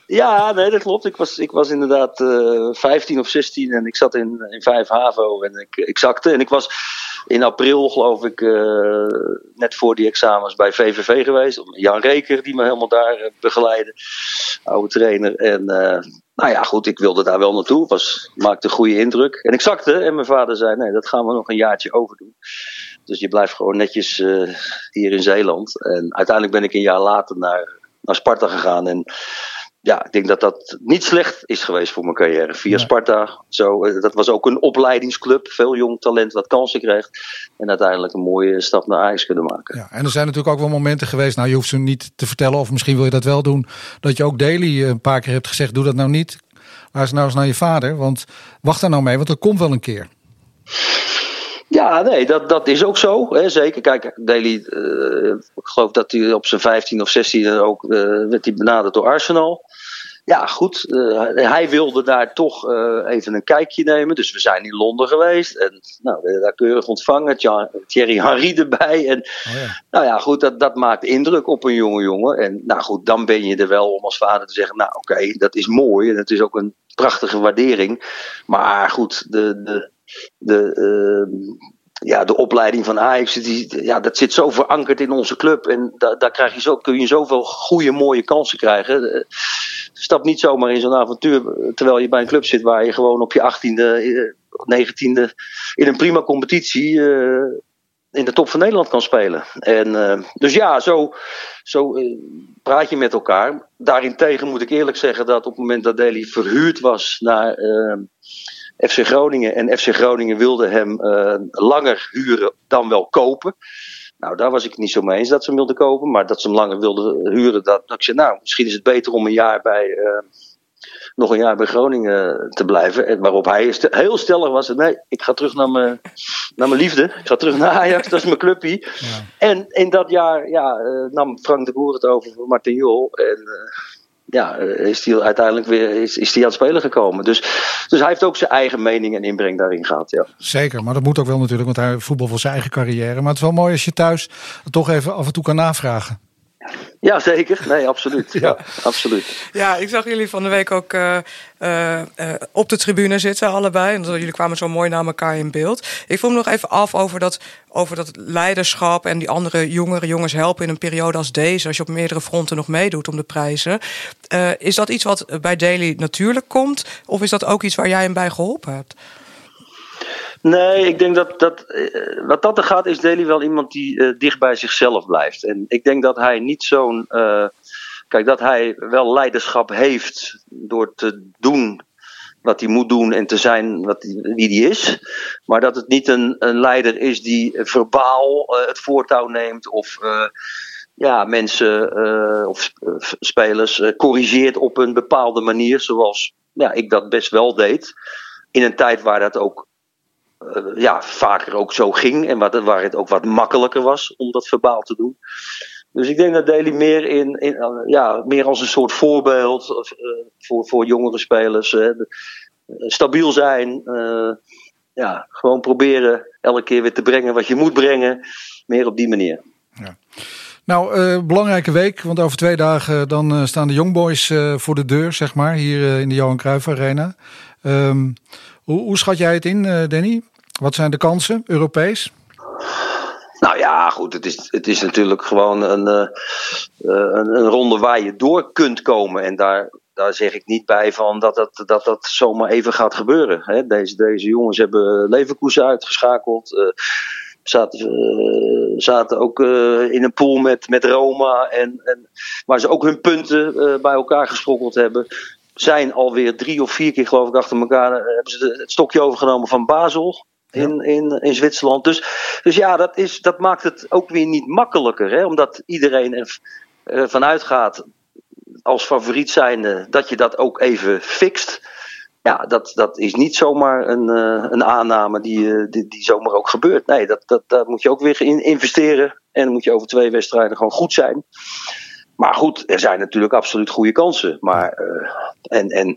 Ja, nee, dat klopt. Ik was, ik was inderdaad uh, 15 of 16 en ik zat in, in 5 HAVO en ik, ik zakte. En ik was in april, geloof ik, uh, net voor die examens bij VVV geweest. Jan Reker, die me helemaal daar uh, begeleidde. Oude trainer. En uh, nou ja, goed, ik wilde daar wel naartoe. Was, maakte een goede indruk. En ik zakte en mijn vader zei, nee, dat gaan we nog een jaartje overdoen. Dus je blijft gewoon netjes hier in Zeeland. En uiteindelijk ben ik een jaar later naar, naar Sparta gegaan. En ja, ik denk dat dat niet slecht is geweest voor mijn carrière. Via Sparta. Zo, eh, dat was ook een opleidingsclub. Veel jong talent wat kansen kreeg. En uiteindelijk een mooie stap naar Ajax kunnen maken. Ja, en er zijn natuurlijk ook wel momenten geweest. Nou, je hoeft ze niet te vertellen. Of misschien wil je dat wel doen. Dat je ook Daily een paar keer hebt gezegd. Doe dat nou niet. Luister nou eens naar je vader. Want wacht daar nou mee. Want dat komt wel een keer. Ja, nee, dat, dat is ook zo. Hè, zeker. Kijk, Daly, uh, ik geloof dat hij op zijn 15 of 16 ook uh, werd hij benaderd door Arsenal. Ja, goed. Uh, hij wilde daar toch even een kijkje nemen. Dus we zijn in Londen geweest. En nou, daar keurig ontvangen. Thierry Henry erbij. En oh ja. nou ja, goed, dat, dat maakt indruk op een jonge jongen. En nou goed, dan ben je er wel om als vader te zeggen: Nou, oké, dat is mooi. En het is ook een prachtige waardering. Maar goed, de, de, de, uh, ja, de opleiding van Ajax, die, ja, dat zit zo verankerd in onze club. En da, daar krijg je zo, kun je zoveel goede, mooie kansen krijgen. Uh, stap niet zomaar in zo'n avontuur terwijl je bij een club zit waar je gewoon op je 18e, 19e in een prima competitie in de top van Nederland kan spelen. En, dus ja, zo, zo praat je met elkaar. Daarentegen moet ik eerlijk zeggen dat op het moment dat Deli verhuurd was naar FC Groningen en FC Groningen wilde hem langer huren dan wel kopen. Nou, daar was ik het niet zo mee eens dat ze hem wilden kopen. Maar dat ze hem langer wilden huren, dat, dat ik zei, nou, misschien is het beter om een jaar bij nog een jaar bij Groningen te blijven. En waarop hij heel stellig was: nee, ik ga terug naar mijn, naar mijn liefde. Ik ga terug naar Ajax, dat is mijn clubpie. Ja. En in dat jaar ja, nam Frank de Boer het over voor Martin Jol. En ja, is hij uiteindelijk weer is, is die aan het spelen gekomen. Dus, dus hij heeft ook zijn eigen mening en inbreng daarin gehad. Ja. Zeker, maar dat moet ook wel natuurlijk, want hij voetbal voor zijn eigen carrière. Maar het is wel mooi als je thuis toch even af en toe kan navragen. Ja, zeker. Nee, absoluut. ja. absoluut. Ja, ik zag jullie van de week ook uh, uh, op de tribune zitten, allebei. En jullie kwamen zo mooi naar elkaar in beeld. Ik vroeg me nog even af over dat, over dat leiderschap en die andere jongere jongens helpen in een periode als deze. Als je op meerdere fronten nog meedoet om de prijzen. Uh, is dat iets wat bij Daily natuurlijk komt? Of is dat ook iets waar jij hem bij geholpen hebt? Nee, ik denk dat, dat uh, wat dat er gaat, is Deli wel iemand die uh, dicht bij zichzelf blijft. En ik denk dat hij niet zo'n. Uh, kijk, dat hij wel leiderschap heeft door te doen wat hij moet doen en te zijn wat wie hij is. Maar dat het niet een, een leider is die verbaal het voortouw neemt of ja, mensen of spelers corrigeert op een bepaalde manier, zoals ja, ik dat best wel deed. In een tijd waar dat ook ja, vaker ook zo ging. En waar, waar het ook wat makkelijker was om dat verbaal te doen. Dus ik denk dat Daly meer, in, in, uh, ja, meer als een soort voorbeeld uh, voor, voor jongere spelers. stabiel zijn. ja, gewoon proberen elke keer weer te brengen wat je moet brengen. Meer op die manier. Ja. Nou, belangrijke week, want over twee dagen dan staan de Youngboys voor de deur, zeg maar, hier in de Johan Cruijff Arena. Um, hoe, hoe, schat jij het in, Danny? Wat zijn de kansen, Europees? Nou ja, goed, het is, het is natuurlijk gewoon een, uh, een, een, ronde waar je door kunt komen. En daar, daar zeg ik niet bij van dat dat, dat, dat zomaar even gaat gebeuren. Hè. Deze, deze jongens hebben Leverkusen uitgeschakeld. Uh, zaten, zaten ook in een pool met, met Roma. En, en, waar ze ook hun punten bij elkaar gesprokkeld hebben. Zijn alweer drie of vier keer, geloof ik, achter elkaar. hebben ze het stokje overgenomen van Basel in, in, in Zwitserland. Dus, dus ja, dat, is, dat maakt het ook weer niet makkelijker. Hè? Omdat iedereen er uh, vanuit gaat, als favoriet zijnde, dat je dat ook even fixt. Ja, dat, dat is niet zomaar een, uh, een aanname die, uh, die, die, zomaar ook gebeurt. Nee, dat, dat, moet je ook weer in investeren. En dan moet je over twee wedstrijden gewoon goed zijn. Maar goed, er zijn natuurlijk absoluut goede kansen. Maar, en, en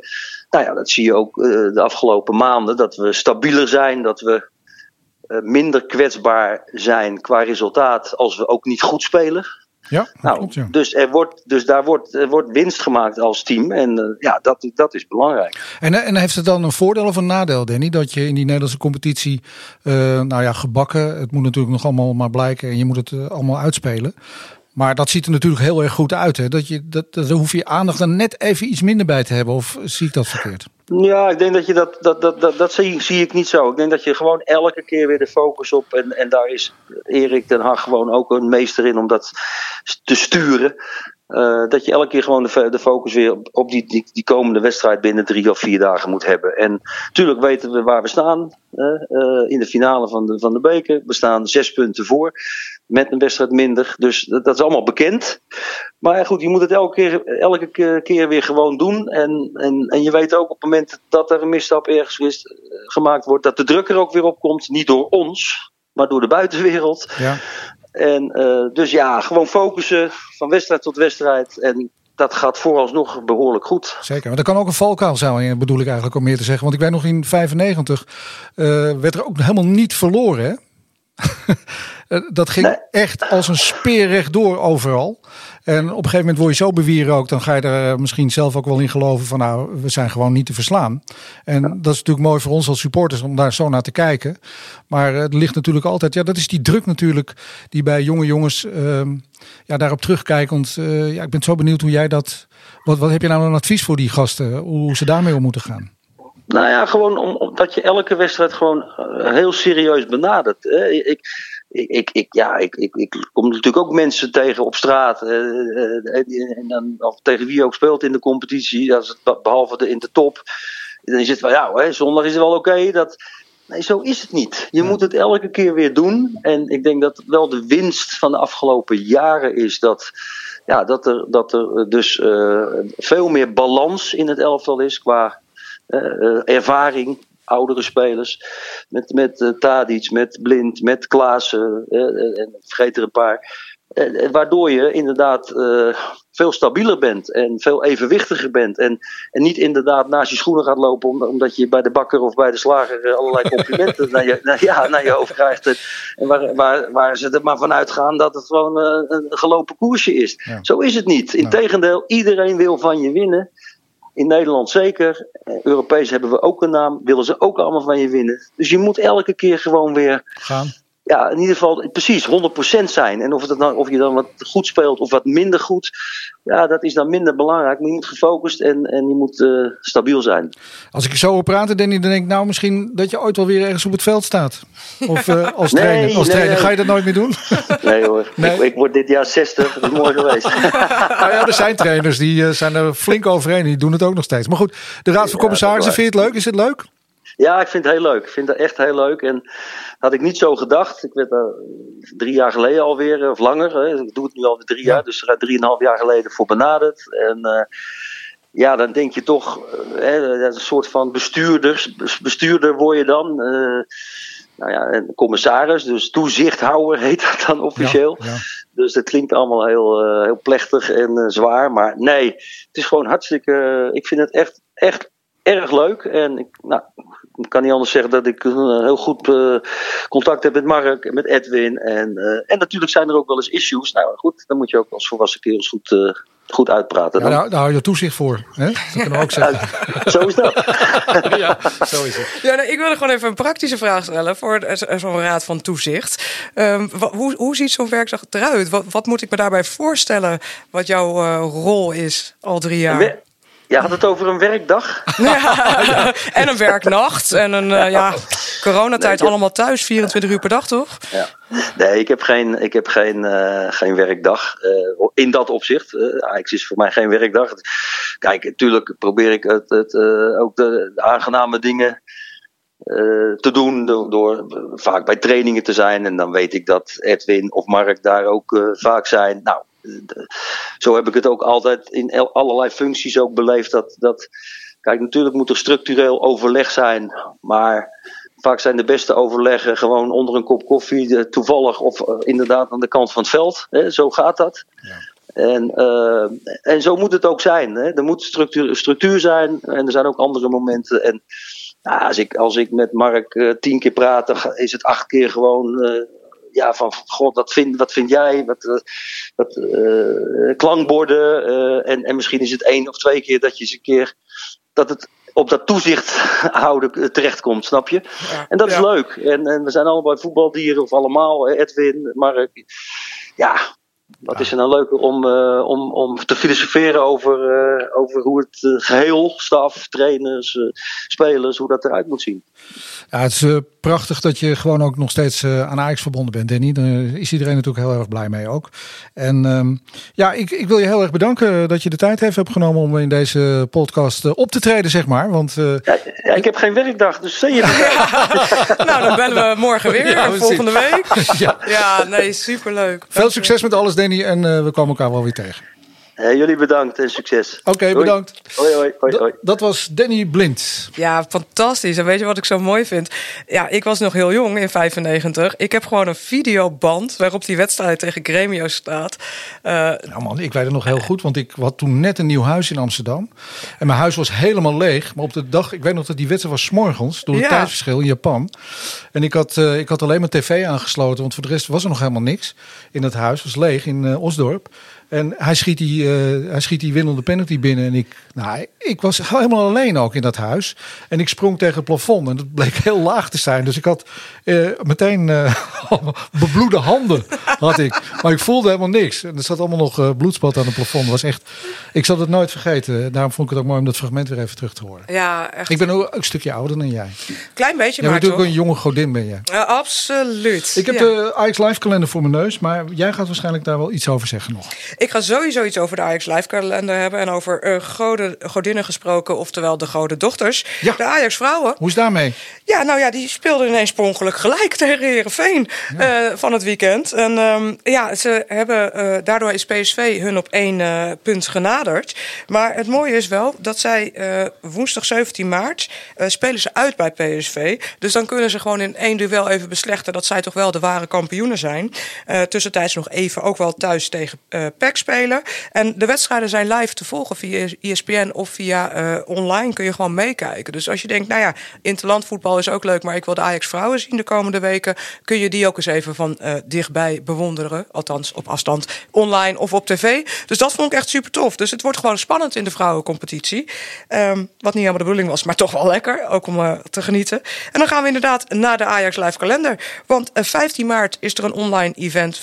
nou ja, dat zie je ook uh, de afgelopen maanden. Dat we stabieler zijn, dat we uh, minder kwetsbaar zijn qua resultaat als we ook niet goed spelen. Ja, nou, klopt, ja. Dus, er wordt, dus daar wordt, er wordt winst gemaakt als team. En uh, ja, dat, dat is belangrijk. En, en heeft het dan een voordeel of een nadeel, Danny? Dat je in die Nederlandse competitie, nou ja, gebakken. Het moet natuurlijk nog allemaal maar blijken en je moet het allemaal uitspelen. Maar dat ziet er natuurlijk heel erg goed uit. Hè? Dat je, dat, daar hoef je aandacht dan net even iets minder bij te hebben. Of zie ik dat verkeerd? Ja, ik denk dat je dat, dat, dat, dat, dat zie, zie ik niet zo. Ik denk dat je gewoon elke keer weer de focus op. En, en daar is Erik Den Haag gewoon ook een meester in om dat te sturen. Uh, dat je elke keer gewoon de, de focus weer op, die, die, die, komende wedstrijd binnen drie of vier dagen moet hebben. En natuurlijk weten we waar we staan uh, in de finale van de, van de beker. We staan zes punten voor met een wedstrijd minder. Dus dat, is allemaal bekend. Maar goed, je moet het elke keer, elke keer weer gewoon doen. En, en, en je weet ook op het moment dat er een misstap ergens is, gemaakt wordt, dat de druk er ook weer op komt. Niet door ons, maar door de buitenwereld. Ja. En uh, dus ja, gewoon focussen van wedstrijd tot wedstrijd. En dat gaat vooralsnog behoorlijk goed. Zeker, maar dat kan ook een valkuil zijn, bedoel ik eigenlijk om meer te zeggen. Want ik weet nog in 95 uh, werd er ook helemaal niet verloren. Hè? dat ging nee. echt als een speer rechtdoor overal. En op een gegeven moment word je zo bewieren ook, dan ga je er misschien zelf ook wel in geloven van nou, we zijn gewoon niet te verslaan. En dat is natuurlijk mooi voor ons als supporters om daar zo naar te kijken. Maar het ligt natuurlijk altijd, ja, dat is die druk natuurlijk die bij jonge jongens uh, ja, daarop terugkijkend. Uh, ja, ik ben zo benieuwd hoe jij dat. Wat, wat heb je nou een advies voor die gasten, hoe ze daarmee om moeten gaan? Nou ja, gewoon omdat je elke wedstrijd gewoon heel serieus benadert. Hè. Ik, ik, ik, ja, ik, ik, ik kom natuurlijk ook mensen tegen op straat. Uh, uh, en dan, of tegen wie ook speelt in de competitie. Als het, behalve de, in de top. Dan het wel, ja, hè, zondag is het wel oké. Okay, dat, nee, zo is het niet. Je moet het elke keer weer doen. En ik denk dat wel de winst van de afgelopen jaren is dat ja, dat, er, dat er dus uh, veel meer balans in het elftal is qua uh, ervaring. Oudere spelers. Met, met uh, Tadic, met Blind, met Klaassen. en vergeet er een paar. waardoor je inderdaad veel stabieler bent en veel evenwichtiger bent. En, en niet inderdaad naast je schoenen gaat lopen omdat je bij de bakker of bij de slager allerlei complimenten naar, je, naar, ja, naar je hoofd krijgt. En waar, waar, waar ze er maar van uitgaan dat het gewoon een gelopen koersje is. Zo is het niet. Integendeel, iedereen wil van je winnen. In Nederland zeker. Europees hebben we ook een naam. Willen ze ook allemaal van je winnen. Dus je moet elke keer gewoon weer gaan ja, in ieder geval precies 100% zijn. En of, het nou, of je dan wat goed speelt of wat minder goed, ja, dat is dan minder belangrijk. Maar je moet gefocust en, en je moet uh, stabiel zijn. Als ik je zo hoor praten, Danny, dan denk ik nou misschien dat je ooit wel weer ergens op het veld staat. Of uh, als trainer. Als nee, trainer. Ga je dat nooit meer doen? Nee hoor, Nee. Ik, ik word dit jaar 60, dat is mooi geweest. nou ja, er zijn trainers die uh, zijn er flink overheen. Die doen het ook nog steeds. Maar goed, de Raad van Commissarissen, vind je het leuk? Is het leuk? Ja, ik vind het heel leuk. Ik vind het echt heel leuk. En had ik niet zo gedacht. Ik werd er drie jaar geleden alweer, of langer. Hè. Ik doe het nu al drie jaar, dus er drieënhalf jaar geleden voor benaderd. En uh, ja, dan denk je toch, hè, een soort van bestuurder, bestuurder word je dan. Uh, nou ja, een commissaris, dus toezichthouder heet dat dan officieel. Ja, ja. Dus dat klinkt allemaal heel, heel plechtig en zwaar. Maar nee, het is gewoon hartstikke. ik vind het echt, echt erg leuk. En ik, nou, ik kan niet anders zeggen dat ik uh, heel goed uh, contact heb met Mark, met Edwin. En, uh, en natuurlijk zijn er ook wel eens issues. Nou goed, dan moet je ook als volwassen kerels goed, goed uitpraten. Ja, daar, daar hou je toezicht voor. Hè? Dat kunnen we ook zeggen. Ja, zo is dat. ja, zo is het. Ja, nou, ik wilde gewoon even een praktische vraag stellen voor zo'n raad van toezicht. Um, hoe, hoe ziet zo'n werkdag eruit? Wat, wat, moet ik me daarbij voorstellen wat jouw rol is al drie jaar? Je had het over een werkdag. Ja, en een werknacht. En een uh, ja, coronatijd nee, allemaal thuis, 24 uur per dag, toch? Ja. Nee, ik heb geen, ik heb geen, uh, geen werkdag. Uh, in dat opzicht. Ajax is voor mij geen werkdag. Kijk, natuurlijk probeer ik het, het ook de, de, aangename dingen te doen. Door, door, vaak bij trainingen te zijn. En dan weet ik dat Edwin of Mark daar ook vaak zijn. Nou, zo heb ik het ook altijd in allerlei functies ook beleefd. Dat, dat, kijk, natuurlijk moet er structureel overleg zijn, maar vaak zijn de beste overleggen gewoon onder een kop koffie, toevallig of inderdaad aan de kant van het veld. Hè, zo gaat dat. Ja. En, uh, en zo moet het ook zijn. Hè. Er moet structuur, structuur zijn en er zijn ook andere momenten. En nou, als, ik, als ik met Mark uh, tien keer praat, dan is het acht keer gewoon. Uh, ja, van god, wat vind, wat vind jij? Wat, wat uh, klankborden. Uh, en, en misschien is het één of twee keer dat je eens een keer. dat het op dat toezicht houden terechtkomt, snap je? Ja, en dat is ja. leuk. En, en we zijn allebei voetbaldieren, of allemaal, Edwin, Mark. Ja, wat is er nou leuker om, uh, om, om te filosoferen over, uh, over hoe het uh, geheel, staf, trainers, spelers, hoe dat eruit moet zien. Ja, het is prachtig dat je gewoon ook nog steeds aan Ajax verbonden bent, Danny. Daar is iedereen natuurlijk heel erg blij mee ook. En um, ja, ik, ik wil je heel erg bedanken dat je de tijd heeft hebt genomen om in deze podcast op te treden, zeg maar. Want, ja, ja, ik heb geen werkdag, dus zie je Nou, dan bellen we morgen weer, ja, we volgende zien. week. ja. ja, nee, superleuk. Veel succes met alles, Danny, en uh, we komen elkaar wel weer tegen. Hey, jullie bedankt en succes. Oké, okay, bedankt. Hoi, hoi, hoi, hoi. Dat was Danny Blind. Ja, fantastisch. En weet je wat ik zo mooi vind? Ja, ik was nog heel jong in 95. Ik heb gewoon een videoband waarop die wedstrijd tegen Gremio staat. Uh, nou man, ik weet het nog heel goed, want ik had toen net een nieuw huis in Amsterdam. En mijn huis was helemaal leeg. Maar op de dag, ik weet nog dat die wedstrijd was 's morgens, door het ja. tijdverschil in Japan. En ik had, uh, ik had alleen mijn tv aangesloten, want voor de rest was er nog helemaal niks in het huis. Het was leeg in uh, Osdorp. En hij schiet, die, uh, hij schiet die winnende penalty binnen. En ik, nou, ik was helemaal alleen ook in dat huis. En ik sprong tegen het plafond. En dat bleek heel laag te zijn. Dus ik had uh, meteen uh, bebloede handen. Had ik. Maar ik voelde helemaal niks. En er zat allemaal nog bloedspat aan het plafond. Dat was echt, ik zal het nooit vergeten. Daarom vond ik het ook mooi om dat fragment weer even terug te horen. Ja, echt. Ik ben ook een stukje ouder dan jij. Klein beetje, ja, maar natuurlijk een jonge godin ben je. Absoluut. Ik heb ja. de Ajax Live kalender voor mijn neus. Maar jij gaat waarschijnlijk daar wel iets over zeggen nog. Ik ga sowieso iets over de Ajax Live kalender hebben. En over uh, goden, godinnen gesproken, oftewel de goden dochters. Ja. De Ajax vrouwen. Hoe is daarmee? Ja, nou ja, die speelden ineens per ongeluk gelijk tegen Herenveen ja. uh, van het weekend. En um, ja, ze hebben, uh, daardoor is PSV hun op één uh, punt genaderd. Maar het mooie is wel dat zij woensdag 17 maart spelen ze uit bij PSV. Dus dan kunnen ze gewoon in één duel even beslechten dat zij toch wel de ware kampioenen zijn. tussentijds nog even ook wel thuis tegen PEC spelen. En de wedstrijden zijn live te volgen via ESPN of via online kun je gewoon meekijken. Dus als je denkt, nou ja, interlandvoetbal is ook leuk, maar ik wil de Ajax vrouwen zien de komende weken. Kun je die ook eens even van uh, dichtbij bewonderen. Althans, op afstand, online of op tv. Dus dat vond ik echt super tof. Dus het wordt gewoon spannend in de vrouwencompetitie. Um, wat niet helemaal de bedoeling was, maar toch wel lekker. Ook om uh, te genieten. En dan gaan we inderdaad naar de Ajax Live kalender. Want uh, 15 maart is er een online event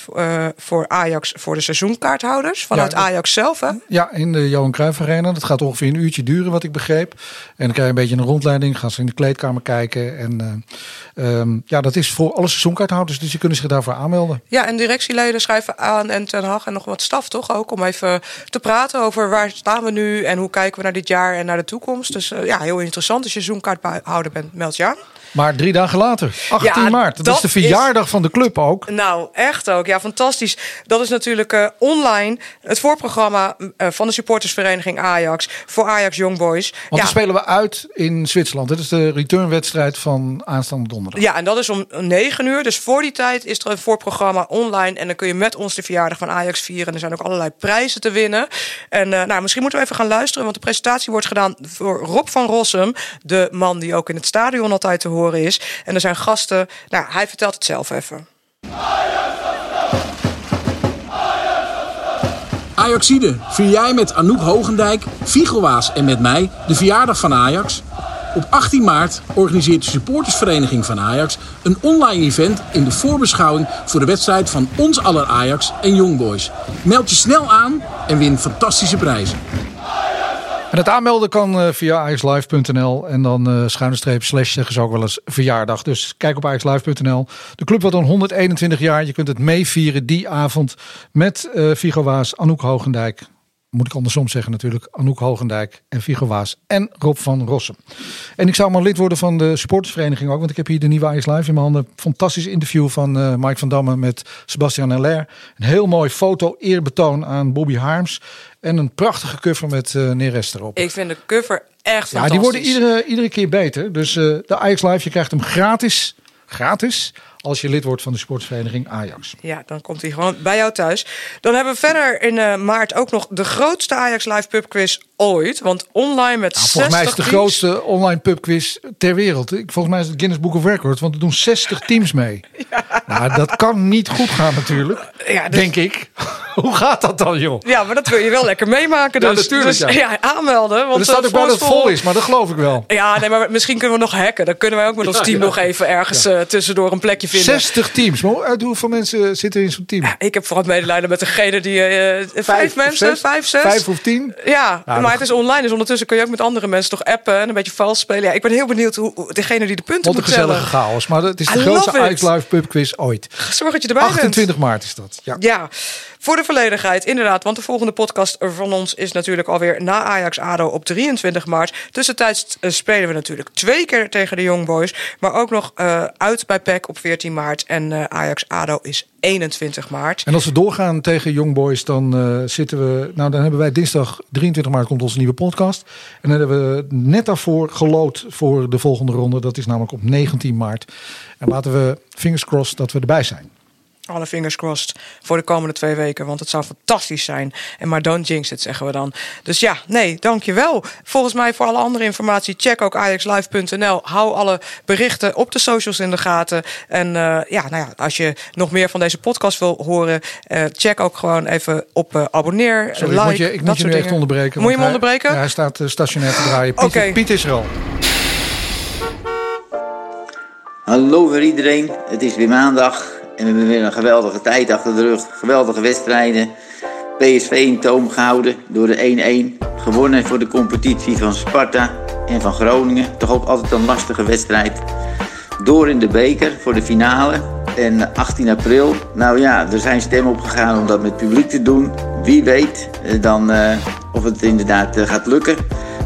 voor Ajax voor de Vanuit Ja, Ajax zelf, hè? Ja, in de Johan Cruijff Arena. Dat gaat ongeveer een uurtje duren, wat ik begreep. En dan krijg je een beetje een rondleiding. Gaan ze in de kleedkamer kijken. En uh, um, ja, dat is voor alle seizoenkaarthouders. Dus die kunnen zich daarvoor aanmelden. Ja, en directieleden schrijven aan en Ten Hag en nog wat staf toch ook... om even te praten over waar staan we nu... en hoe kijken we naar dit jaar en naar de toekomst. Dus uh, ja, heel interessant als je seizoenkaarthouder bent, meld je aan. Maar drie dagen later, 18 Ja, maart. Dat, dat is de verjaardag is- van de club ook. Nou, echt ook. Ja, fantastisch. Dat is natuurlijk eh, online het voorprogramma eh, van de supportersvereniging Ajax... voor Ajax Young Boys. Want ja, dan spelen we uit in Zwitserland. Dit is de returnwedstrijd van aanstaande donderdag. Ja, en dat is om 9 uur. Dus voor die tijd is er een voorprogramma online. En dan kun je met ons de verjaardag van Ajax vieren. En er zijn ook allerlei prijzen te winnen. En eh, nou, misschien moeten we even gaan luisteren. Want de presentatie wordt gedaan door Rob van Rossum. De man die ook in het stadion altijd te horen is. En er zijn gasten. Nou, hij vertelt het zelf even. Ajaxide, vier jij met Anouk Hogendijk, Figelwaas en met mij de verjaardag van Ajax? Op 18 maart organiseert de supportersvereniging van Ajax een online event in de voorbeschouwing voor de wedstrijd van ons aller Ajax en Young Boys. Meld je snel aan en win fantastische prijzen. En het aanmelden kan eh, via ajaxlive.nl en dan streep slash zeggen ze ook wel eens verjaardag. Dus kijk op ajaxlive.nl. De club wordt dan 121 jaar. Je kunt het meevieren die avond met eh Figo Waas, Anouk Hogendijk. Moet ik andersom zeggen natuurlijk. Anouk Hogendijk en Figo Waas en Rob van Rossum. En ik zou maar lid worden van de supportersvereniging ook. Want ik heb hier de nieuwe Ajax Live in mijn handen. Fantastisch interview van eh, Mike van Damme met Sebastian Heller. Een heel mooi foto-eerbetoon aan Bobby Harms. En een prachtige cover met eh Neres erop. Ik vind de cover echt Ja, fantastisch. die worden iedere, iedere keer beter. Dus eh, de Ajax Live, je krijgt hem gratis. Gratis. Als je lid wordt van de sportsvereniging Ajax. Ja, dan komt hij gewoon bij jou thuis. Dan hebben we verder in eh, maart ook nog de grootste Ajax Live Pub Quiz ooit. Want online met 60 Volgens mij is het de teams. grootste online pubquiz ter wereld. Ik- Volgens mij is het Guinness Book of Records. Want er doen 60 teams mee. Nou, dat kan niet goed gaan natuurlijk. Ja, dus- Denk ik. Hoe gaat dat dan, joh? Ja, maar dat wil je wel lekker meemaken. Ja, Dus, natuurlijk, dus ja. aanmelden. Want er staat eh, ook bij dat het vol is, maar dat geloof ik wel. Ja, nee, maar misschien kunnen we nog hacken. Dan kunnen wij ook met ons Ja, team ja. nog even ergens eh, tussendoor een plekje vinden. 60 teams. Maar uit hoeveel mensen zitten in zo'n team? Ik heb vooral medelijden met degene die... eh, vijf, mensen, zes? vijf, zes. Vijf of tien? Ja, Ja, maar het is online. Dus ondertussen kun je ook met andere mensen toch appen en een beetje vals spelen. Ja, ik ben heel benieuwd hoe hoe degene die de punten Wat een moet tellen. gezellige chaos. Maar het is de I grootste. Ajax Live pubquiz ooit. Zorg dat je erbij bent. 28 maart is dat. Ja. Ja, voor de volledigheid inderdaad. Want de volgende podcast van ons is natuurlijk alweer na Ajax-ADO op 23 maart. Tussentijds eh, spelen we natuurlijk twee keer tegen de Young Boys. Maar ook nog eh, uit bij PEC op 14 maart. En eh, Ajax-ADO is 21 maart. En als we doorgaan tegen Young Boys, dan zitten we. Nou, dan hebben wij dinsdag 23 maart komt onze nieuwe podcast. En dan hebben we net daarvoor gelood voor de volgende ronde. Dat is namelijk op 19 maart. En laten we fingers crossed dat we erbij zijn. Alle fingers crossed voor de komende twee weken. Want het zou fantastisch zijn. En maar don't jinx it, zeggen we dan. Dus ja, nee, dankjewel. Volgens mij voor alle andere informatie, check ook ajaxlive.nl. Hou alle berichten op de socials in de gaten. En eh, ja, nou ja, als je nog meer van deze podcast wil horen, eh, check ook gewoon even op eh, abonneer, Sorry, like, ik moet je, ik moet je echt onderbreken. Moet je hem hij- onderbreken? Ja, hij staat stationair te draaien. Piet. Piet is er al. Hallo voor iedereen, het is weer maandag en we hebben weer een geweldige tijd achter de rug. Geweldige wedstrijden. PSV in toom gehouden door de 1-1. Gewonnen voor de competitie van Sparta en van Groningen. Toch ook altijd een lastige wedstrijd. Door in de beker voor de finale. En 18 april, nou ja, er zijn stemmen opgegaan om dat met publiek te doen. wie weet dan of het inderdaad gaat lukken.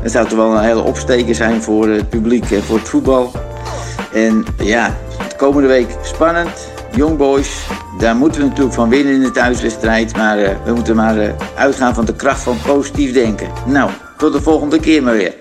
Het zou toch wel een hele opsteker zijn voor het publiek en voor het voetbal. En ja, de komende week spannend. Young Boys, daar moeten we natuurlijk van winnen in de thuiswedstrijd. Maar we moeten maar uitgaan van de kracht van positief denken. Nou, tot de volgende keer maar weer.